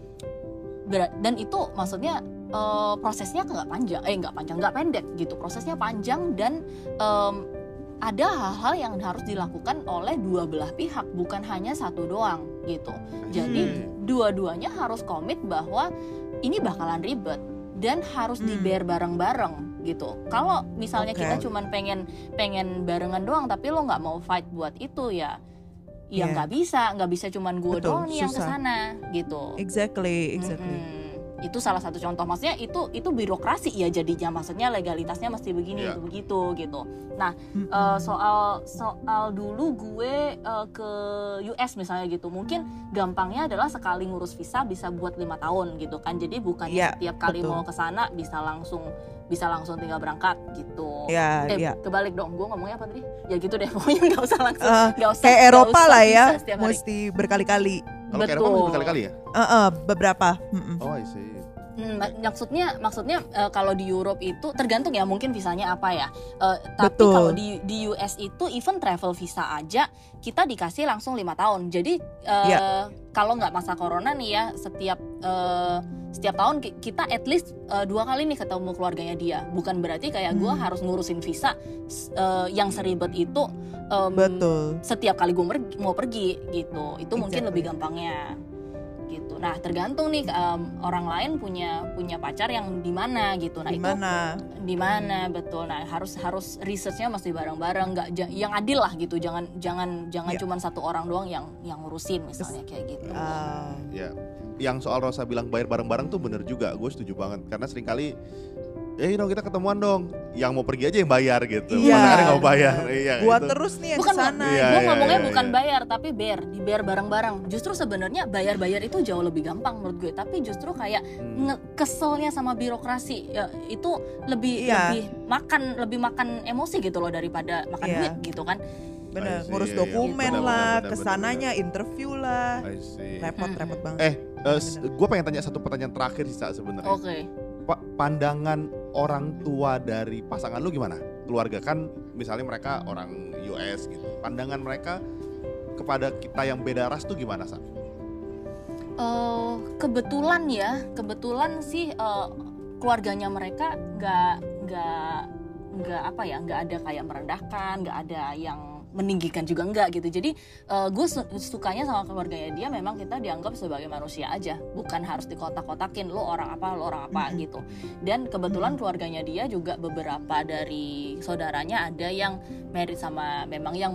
dan itu maksudnya eh, prosesnya nggak panjang eh nggak panjang nggak pendek gitu prosesnya panjang dan em, ada hal-hal yang harus dilakukan oleh dua belah pihak bukan hanya satu doang gitu jadi Hmm. dua-duanya harus komit bahwa ini bakalan ribet dan harus Hmm. dibayar bareng-bareng gitu. Kalau misalnya Oke. kita cuman pengen pengen barengan doang tapi lo nggak mau fight buat itu ya ya Iya. nggak bisa nggak bisa cuman gue Betul, doang nih yang ke sana gitu. Exactly, exactly. Mm-mm. Itu salah satu contoh maksudnya itu itu birokrasi ya jadinya maksudnya legalitasnya mesti begini Iya. itu begitu gitu. Nah Mm-mm. Eh, soal soal dulu gue eh, ke US misalnya gitu mungkin gampangnya adalah sekali ngurus visa bisa buat lima tahun gitu kan jadi bukannya Iya, setiap kali betul. mau ke sana bisa langsung bisa langsung tinggal berangkat gitu Ya, eh ya. kebalik dong gue ngomongnya apa tadi ya gitu deh pokoknya nggak usah langsung Eh, nggak usah Kayak Eropa usah lah ya, mesti berkali-kali. Kalau ke Eropa mesti berkali-kali ya? Eh, eh, beberapa. Mm-mm. Oh, I see. Hmm, mak- maksudnya maksudnya eh, kalau di Europe itu tergantung ya mungkin visanya apa ya. Eh, tapi Betul. kalau di di US itu even travel visa aja kita dikasih langsung lima tahun. Jadi eh, Iya. kalau nggak masa corona nih ya setiap eh, setiap tahun ki- kita at least eh, dua kali nih ketemu keluarganya dia. Bukan berarti kayak gue Hmm. harus ngurusin visa eh, yang seribet itu em, Betul. setiap kali gue mau pergi gitu itu mungkin Exactly. lebih gampangnya gitu. Nah tergantung nih em, orang lain punya punya pacar yang di mana gitu. Nah Gimana? itu di mana betul. Nah harus harus researchnya mesti bareng-bareng nggak yang adil lah gitu. Jangan jangan jangan Iya. cuma satu orang doang yang yang ngurusin misalnya kayak gitu. Ah, Ya, yang soal Rosa bilang bayar bareng-bareng tuh bener juga, gue setuju banget. Karena sering kali, eh dong kita ketemuan dong. Yang mau pergi aja yang bayar gitu. Iya. Mana ada yang mau bayar. Iya, Buat itu. terus nih yang bukan ke sana. Iya, gue iya, ngomongnya iya, bukan iya. bayar tapi bear dibayar bareng-bareng justru sebenarnya bayar-bayar itu jauh lebih gampang menurut gue tapi justru kayak Hmm. nge- keselnya sama birokrasi ya, itu lebih Iya. lebih makan lebih makan emosi gitu loh daripada makan Iya. duit gitu kan Bener, see, ngurus iya, iya. dokumen Bener, lah, bener, bener, ke sananya interview lah. Repot, Mm-mm. repot banget. Eh, gue pengen tanya satu pertanyaan terakhir sih Sa, sebenarnya. oke Pak, pandangan orang tua dari pasangan lu gimana? Keluarga kan misalnya mereka orang US gitu. Pandangan mereka kepada kita yang beda ras tuh gimana, Sa? Eh, kebetulan ya kebetulan sih eh, keluarganya mereka nggak nggak nggak apa ya nggak ada kayak merendahkan nggak ada yang meninggikan juga enggak gitu. Jadi gue sukanya sama keluarganya dia memang kita dianggap sebagai manusia aja. Bukan harus dikotak-kotakin lo orang apa lo orang apa gitu. Dan kebetulan keluarganya dia juga beberapa dari saudaranya ada yang married sama memang yang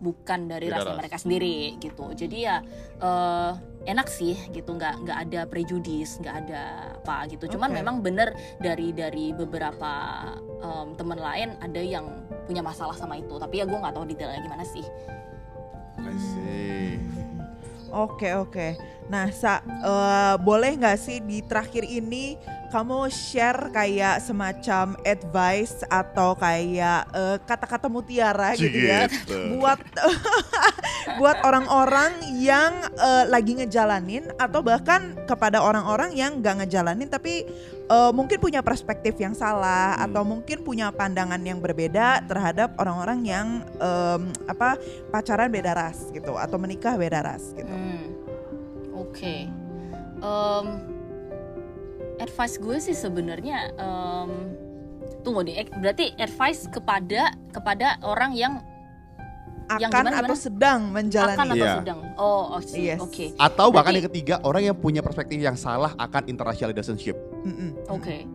bukan dari Beda rasnya ras. mereka sendiri gitu jadi ya eh, enak sih gitu nggak nggak ada prejudis nggak ada apa gitu cuman Oke. memang bener dari dari beberapa em, teman lain ada yang punya masalah sama itu tapi ya gue nggak tahu detailnya gimana sih I see. Oke oke. Nah, Sa, eh, boleh nggak sih di terakhir ini kamu share kayak semacam advice atau kayak eh, kata-kata mutiara gitu ya Gitu. buat buat orang-orang yang eh, lagi ngejalanin atau bahkan kepada orang-orang yang nggak ngejalanin tapi eh, mungkin punya perspektif yang salah Hmm. atau mungkin punya pandangan yang berbeda terhadap orang-orang yang em, apa pacaran beda ras gitu atau menikah beda ras gitu. Hmm, oke Em, advice gue sih sebenarnya em, tunggu deh eh, berarti advice kepada kepada orang yang Yang Akan gimana, atau gimana? sedang menjalani. akan atau Iya. sedang oh oh sih Yes. oke Atau bahkan Berarti- yang ketiga orang yang punya perspektif yang salah akan interracial relationship. Oke,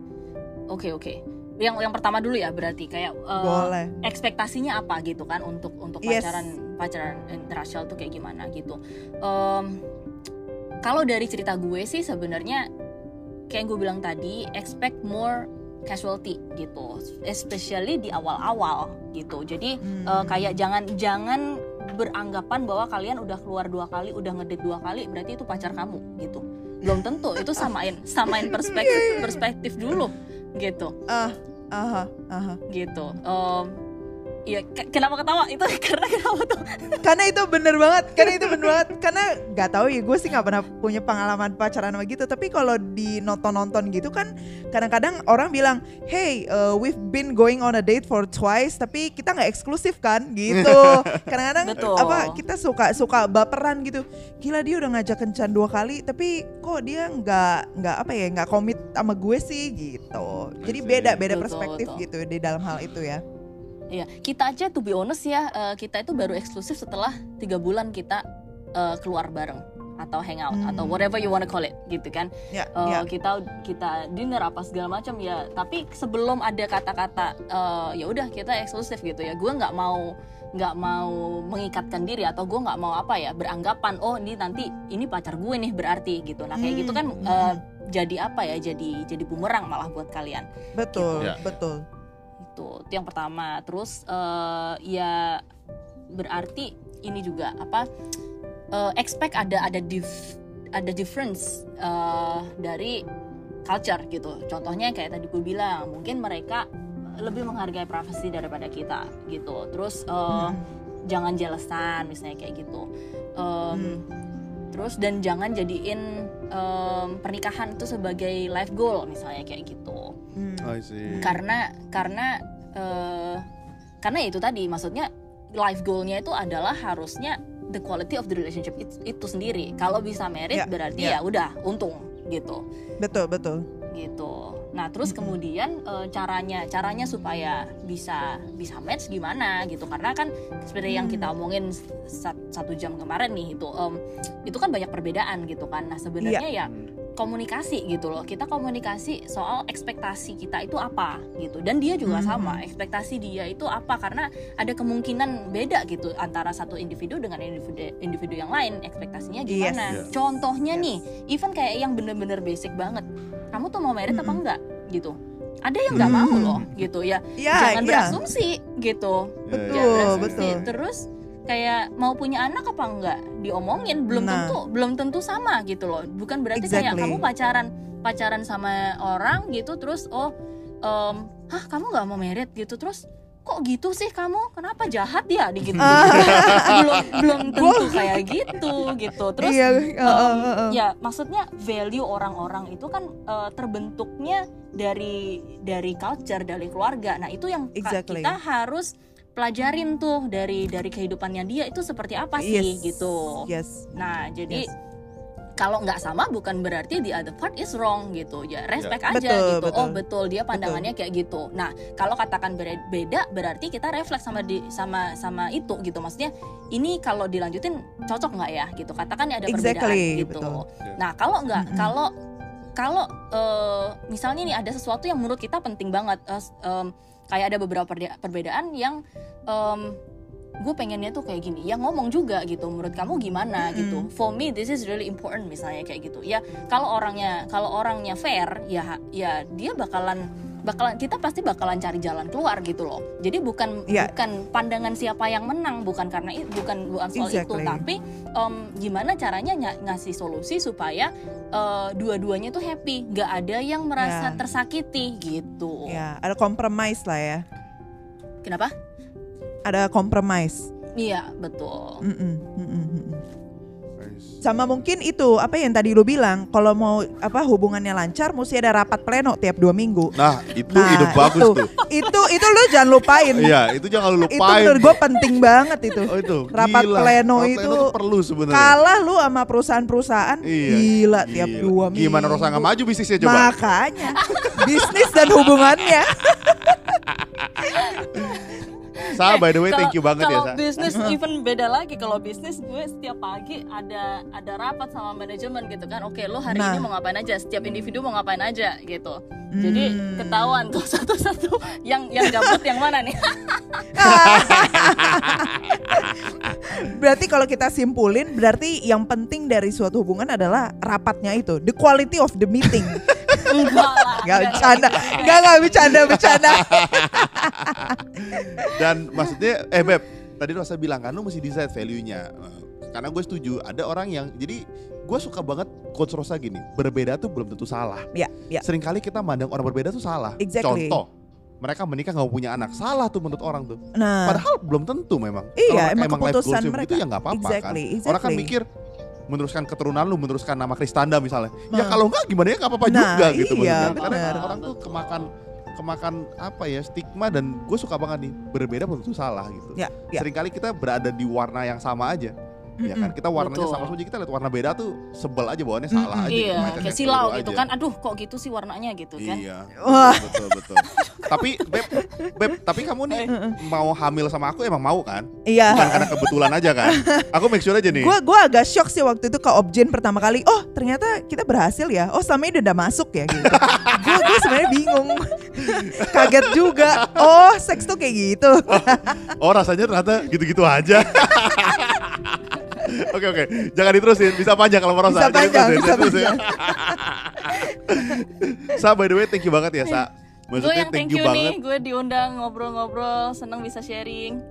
oke, oke. yang yang pertama dulu ya berarti kayak eh, Boleh. ekspektasinya apa gitu kan untuk untuk Yes. pacaran pacaran interracial tuh kayak gimana gitu. Em, kalau dari cerita gue sih sebenarnya kayak yang gue bilang tadi expect more casualty gitu, especially di awal-awal gitu. Jadi Hmm. eh, kayak jangan jangan beranggapan bahwa kalian udah keluar dua kali, udah ngedate dua kali, berarti itu pacar kamu gitu. Belum tentu, itu samain samain perspektif perspektif dulu gitu Ah, aha, aha. gitu. Em, Iya, ke- kenapa ketawa? Itu karena kenapa tuh? Karena itu bener banget, karena itu bener banget. Karena nggak tahu ya, gue sih nggak pernah punya pengalaman pacaran sama gitu. Tapi kalau di nonton-nonton gitu kan, kadang-kadang orang bilang, hey, uh, we've been going on a date for twice, tapi kita nggak eksklusif kan, gitu. Kadang-kadang Betul. apa kita suka suka baperan gitu. Gila dia udah ngajak kencan dua kali, tapi kok dia nggak nggak apa ya, nggak komit sama gue sih, gitu. Jadi beda beda Betul, perspektif betul. gitu di dalam hal itu ya. Iya, kita aja to be honest ya, eh, kita itu baru eksklusif setelah tiga bulan kita eh, keluar bareng atau hangout Hmm. atau whatever you wanna call it gitu kan. Ya, Eh, ya. kita kita dinner apa segala macam ya. Tapi sebelum ada kata-kata eh, ya udah kita eksklusif gitu ya, gue nggak mau nggak mau mengikatkan diri atau gue nggak mau apa ya beranggapan oh ini nanti ini pacar gue nih berarti gitu. Nah kayak Hmm, gitu kan eh, jadi apa ya? Jadi jadi bumerang malah buat kalian. Betul, Ya. betul. Itu itu yang pertama. Terus eh, ya berarti ini juga apa eh, expect ada ada dif- ada difference eh, dari culture gitu. Contohnya kayak tadi gue bilang mungkin mereka lebih menghargai privasi daripada kita gitu. Terus eh, Hmm. jangan jelesan misalnya kayak gitu. Em, Hmm. Terus dan jangan jadiin em, pernikahan itu sebagai life goal misalnya kayak gitu Hmm. I see. karena karena eh, karena ya itu tadi maksudnya life goalnya itu adalah harusnya the quality of the relationship itu, itu sendiri kalau bisa merit Ya, berarti ya. ya udah untung gitu Betul, betul. gitu nah terus kemudian eh, caranya caranya supaya bisa bisa match gimana gitu. Karena kan seperti yang Hmm. kita omongin sat- satu jam kemarin nih itu em, itu kan banyak perbedaan gitu kan. Nah sebenarnya ya komunikasi gitu loh. Kita komunikasi soal ekspektasi kita itu apa gitu. Dan dia juga Mhm. sama ekspektasi dia itu apa. Karena ada kemungkinan beda gitu antara satu individu dengan individu individu yang lain. Ekspektasinya gimana? Yes. contohnya Yes. nih even kayak yang bener-bener basic banget kamu tuh mau merit apa Mhm. enggak gitu ada yang nggak mau Mhm. loh gitu ya Ya, jangan ya. berasumsi gitu Betul, Jangan ya, berasumsi. betul. terus kayak mau punya anak apa enggak diomongin belum Nah. tentu belum tentu sama gitu loh bukan berarti kayak Exactly. kamu pacaran pacaran sama orang gitu terus oh em, hah kamu nggak mau merit gitu terus kok gitu sih kamu kenapa jahat ya di gitu Ah. belum belum tentu kayak gitu gitu terus iya, uh, uh, uh, uh. ya maksudnya value orang-orang itu kan eh, terbentuknya dari dari culture dari keluarga nah itu yang Exactly. kita harus pelajarin tuh dari dari kehidupannya dia itu seperti apa sih Yes. gitu Yes. nah jadi Yes. Kalau nggak sama bukan berarti the other part is wrong gitu. Ya respect aja Betul, gitu. Betul. oh betul. dia pandangannya kayak gitu. Nah kalau katakan beda berarti kita refleks sama di sama sama itu gitu. Maksudnya ini kalau dilanjutin cocok nggak ya gitu. Katakan ya ada perbedaan Exactly, gitu. betul. nah kalau nggak Mm-mm. kalau kalau eh, misalnya nih ada sesuatu yang menurut kita penting banget s- em, kayak ada beberapa perbedaan yang gue pengennya tuh kayak gini ya ngomong juga gitu menurut kamu gimana Mm-mm. gitu for me this is really important misalnya kayak gitu ya kalau orangnya kalau orangnya fair ya ya dia bakalan bakalan kita pasti bakalan cari jalan keluar gitu loh jadi bukan Iya. bukan pandangan siapa yang menang bukan karena itu bukan bukan soal itu Exactly. tapi em, gimana caranya ny- ngasih solusi supaya eh, dua-duanya tuh happy nggak ada yang merasa Ya. tersakiti gitu Ya, ada compromise lah ya. kenapa Ada compromise. iya betul Mm-mm, mm-mm, mm-mm. Nice. Sama mungkin itu apa yang tadi lu bilang, kalau mau apa hubungannya lancar, mesti ada rapat pleno tiap dua minggu. Nah, itu Nah, ide bagus itu. tuh. Itu itu lu jangan lupain. Iya, itu jangan lu itu lupain. menurut gue penting banget itu. Oh itu. Rapat gila. pleno Rapat itu tuh perlu sebenarnya. Kalah lu sama perusahaan-perusahaan, Iya, gila tiap Gila. dua minggu. Gimana Rosa nggak maju bisnisnya coba? Makanya bisnis dan hubungannya. Sa, by the way, thank you banget ya, kalau bisnis even beda lagi. Kalau bisnis gue setiap pagi ada ada rapat sama manajemen gitu kan. Oke lo hari Nah. ini mau ngapain aja? Setiap individu mau ngapain aja gitu. Jadi Hmm. ketahuan tuh satu-satu. Yang yang gabut yang mana nih? Berarti kalau kita simpulin, berarti yang penting dari suatu hubungan adalah rapatnya itu, the quality of the meeting. Enggak lah Gak enggak, bercanda, gak gak bercanda bercanda. Dan maksudnya, eh Beb, tadi Rosa bilang kan lu mesti decide value-nya. Karena gue setuju, ada orang yang, jadi gue suka banget coach Rosa gini, berbeda tuh belum tentu salah. Ya, ya. Seringkali kita mandang orang berbeda tuh salah. Exactly. Contoh, mereka menikah gak mau punya anak, salah tuh menurut orang tuh. Nah, Padahal belum tentu memang. Iya, Kalau mereka emang life keputusan mereka. begitu ya nggak apa-apa Exactly, kan. Orang kan exactly. mikir meneruskan keturunan lu, meneruskan nama Kristanda misalnya. Ya Nah. kalau enggak gimana ya nggak apa-apa Nah, juga gitu iya. Karena orang tuh kemakan kemakan apa ya stigma dan gue suka banget nih berbeda belum tentu salah gitu. ya, ya. Seringkali kita berada di warna yang sama aja. Ya kan kita warnanya Betul. sama semua jadi kita lihat warna beda tuh sebel aja bawaannya salah aja. iya kayak yang silau gitu aja. kan aduh kok gitu sih warnanya gitu kan Iya. Wah. Betul betul. tapi beb, beb, tapi kamu nih mau hamil sama aku emang mau kan? Iya. Bukan karena kebetulan aja kan? Aku make sure aja nih. Gue gua agak shock sih waktu itu ke Objen pertama kali. Oh ternyata kita berhasil ya. Oh selama ini udah masuk ya gitu. Gue gue sebenarnya bingung. Kaget juga. Oh seks tuh kayak gitu. Oh rasanya ternyata gitu-gitu aja. Oke oke, jangan diterusin. Bisa panjang kalau merasa. Bisa panjang, bisa ya. Sa, by the way, thank you banget ya, Sa. gue Maksudnya yang thank thank you you nih banget. gue diundang ngobrol-ngobrol seneng bisa sharing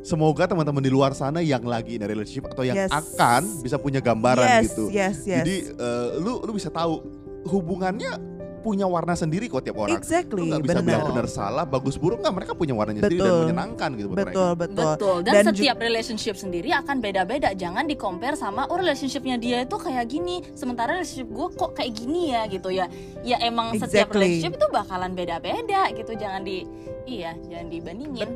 Semoga teman-teman di luar sana yang lagi in a relationship atau yang Yes. akan bisa punya gambaran yes, gitu. yes, yes. Jadi eh, lu lu bisa tahu hubungannya punya warna sendiri kok tiap orang. exactly, Lu nggak bisa bilang benar. benar salah, bagus buruk nggak mereka punya warnanya sendiri dan Betul. menyenangkan gitu buat mereka. Betul, betul. Betul. Dan, Dan setiap relationship sendiri akan beda-beda. Jangan di compare sama oh relationshipnya dia itu kayak gini, sementara relationship gue kok kayak gini ya gitu ya. Ya emang setiap Exactly. relationship itu bakalan beda-beda gitu. Jangan di iya, jangan dibandingin.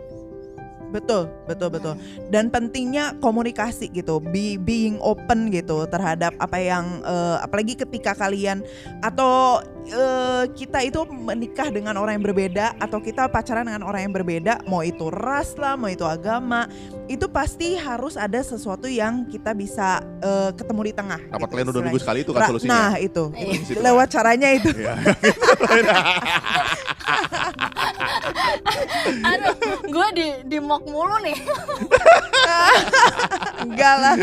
Betul, betul, betul. Dan pentingnya komunikasi gitu, be, being open gitu terhadap apa yang, eh, apalagi ketika kalian atau eh, kita itu menikah dengan orang yang berbeda atau kita pacaran dengan orang yang berbeda, mau itu ras lah, mau itu agama, itu pasti harus ada sesuatu yang kita bisa eh, ketemu di tengah. Apa gitu kalian udah nunggu sekali itu kan solusinya? Nah itu, Iya. itu. Lewat caranya itu. Iya. Aduh, gue di di mulu nih. Enggak lah,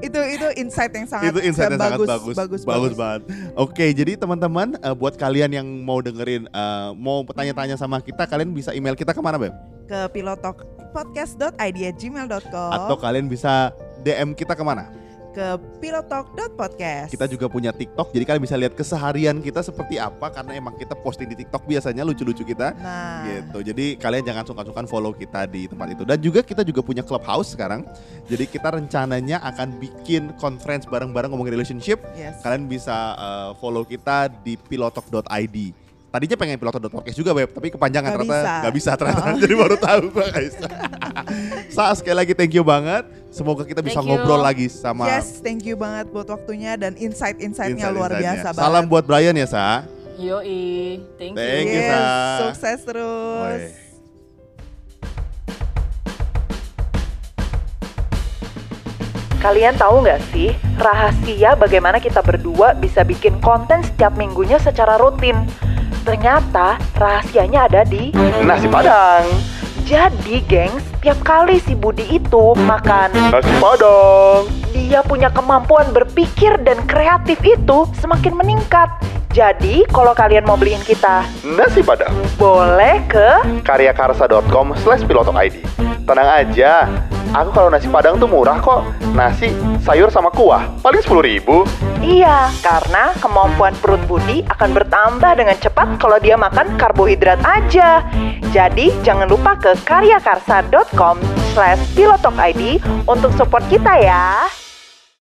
itu itu insight yang sangat itu insight yang sangat bagus, bagus, bagus, bagus banget. Oke, jadi teman-teman, eh, buat kalian yang mau dengerin, eh, mau tanya-tanya sama kita, kalian bisa email kita ke mana, Beb? ke pilotokpodcast.id@gmail.com Atau kalian bisa DM kita ke mana? Ke pilotalk.podcast. Kita juga punya TikTok, jadi kalian bisa lihat keseharian kita seperti apa, karena emang kita posting di TikTok biasanya lucu-lucu kita. Nah, gitu. Jadi kalian jangan sungkan-sungkan follow kita di tempat itu. Dan juga kita juga punya clubhouse sekarang. Jadi kita rencananya akan bikin conference bareng-bareng ngomongin relationship. yes. Kalian bisa uh, follow kita di pilotok.id. Tadinya pengen pilotok.podcast juga web, tapi kepanjangan Nggak ternyata bisa. nggak bisa ternyata. Oh. Jadi baru tahu guys. Sa sekali lagi thank you banget. Semoga kita bisa Thank you. ngobrol lagi sama Yes, thank you banget buat waktunya dan insight-insightnya luar insight-insightnya. biasa Salam banget. buat Brian ya, Sa. Yoi, thank you. Thank you, Yes, Sa. sukses terus. Woi. Kalian tahu nggak sih rahasia bagaimana kita berdua bisa bikin konten setiap minggunya secara rutin? Ternyata rahasianya ada di nasi padang. Jadi, gengs, tiap kali si Budi itu makan nasi padang, dia punya kemampuan berpikir dan kreatif itu semakin meningkat. Jadi, kalau kalian mau beliin kita Nasi Padang. boleh ke karyakarsa.com slash pilotok ID Tenang aja, aku kalau nasi padang tuh murah kok. Nasi, sayur sama kuah, paling 10 ribu. Iya, karena kemampuan perut Budi akan bertambah dengan cepat kalau dia makan karbohidrat aja. Jadi, jangan lupa karyakarsa.com slash pilotokid untuk support kita ya.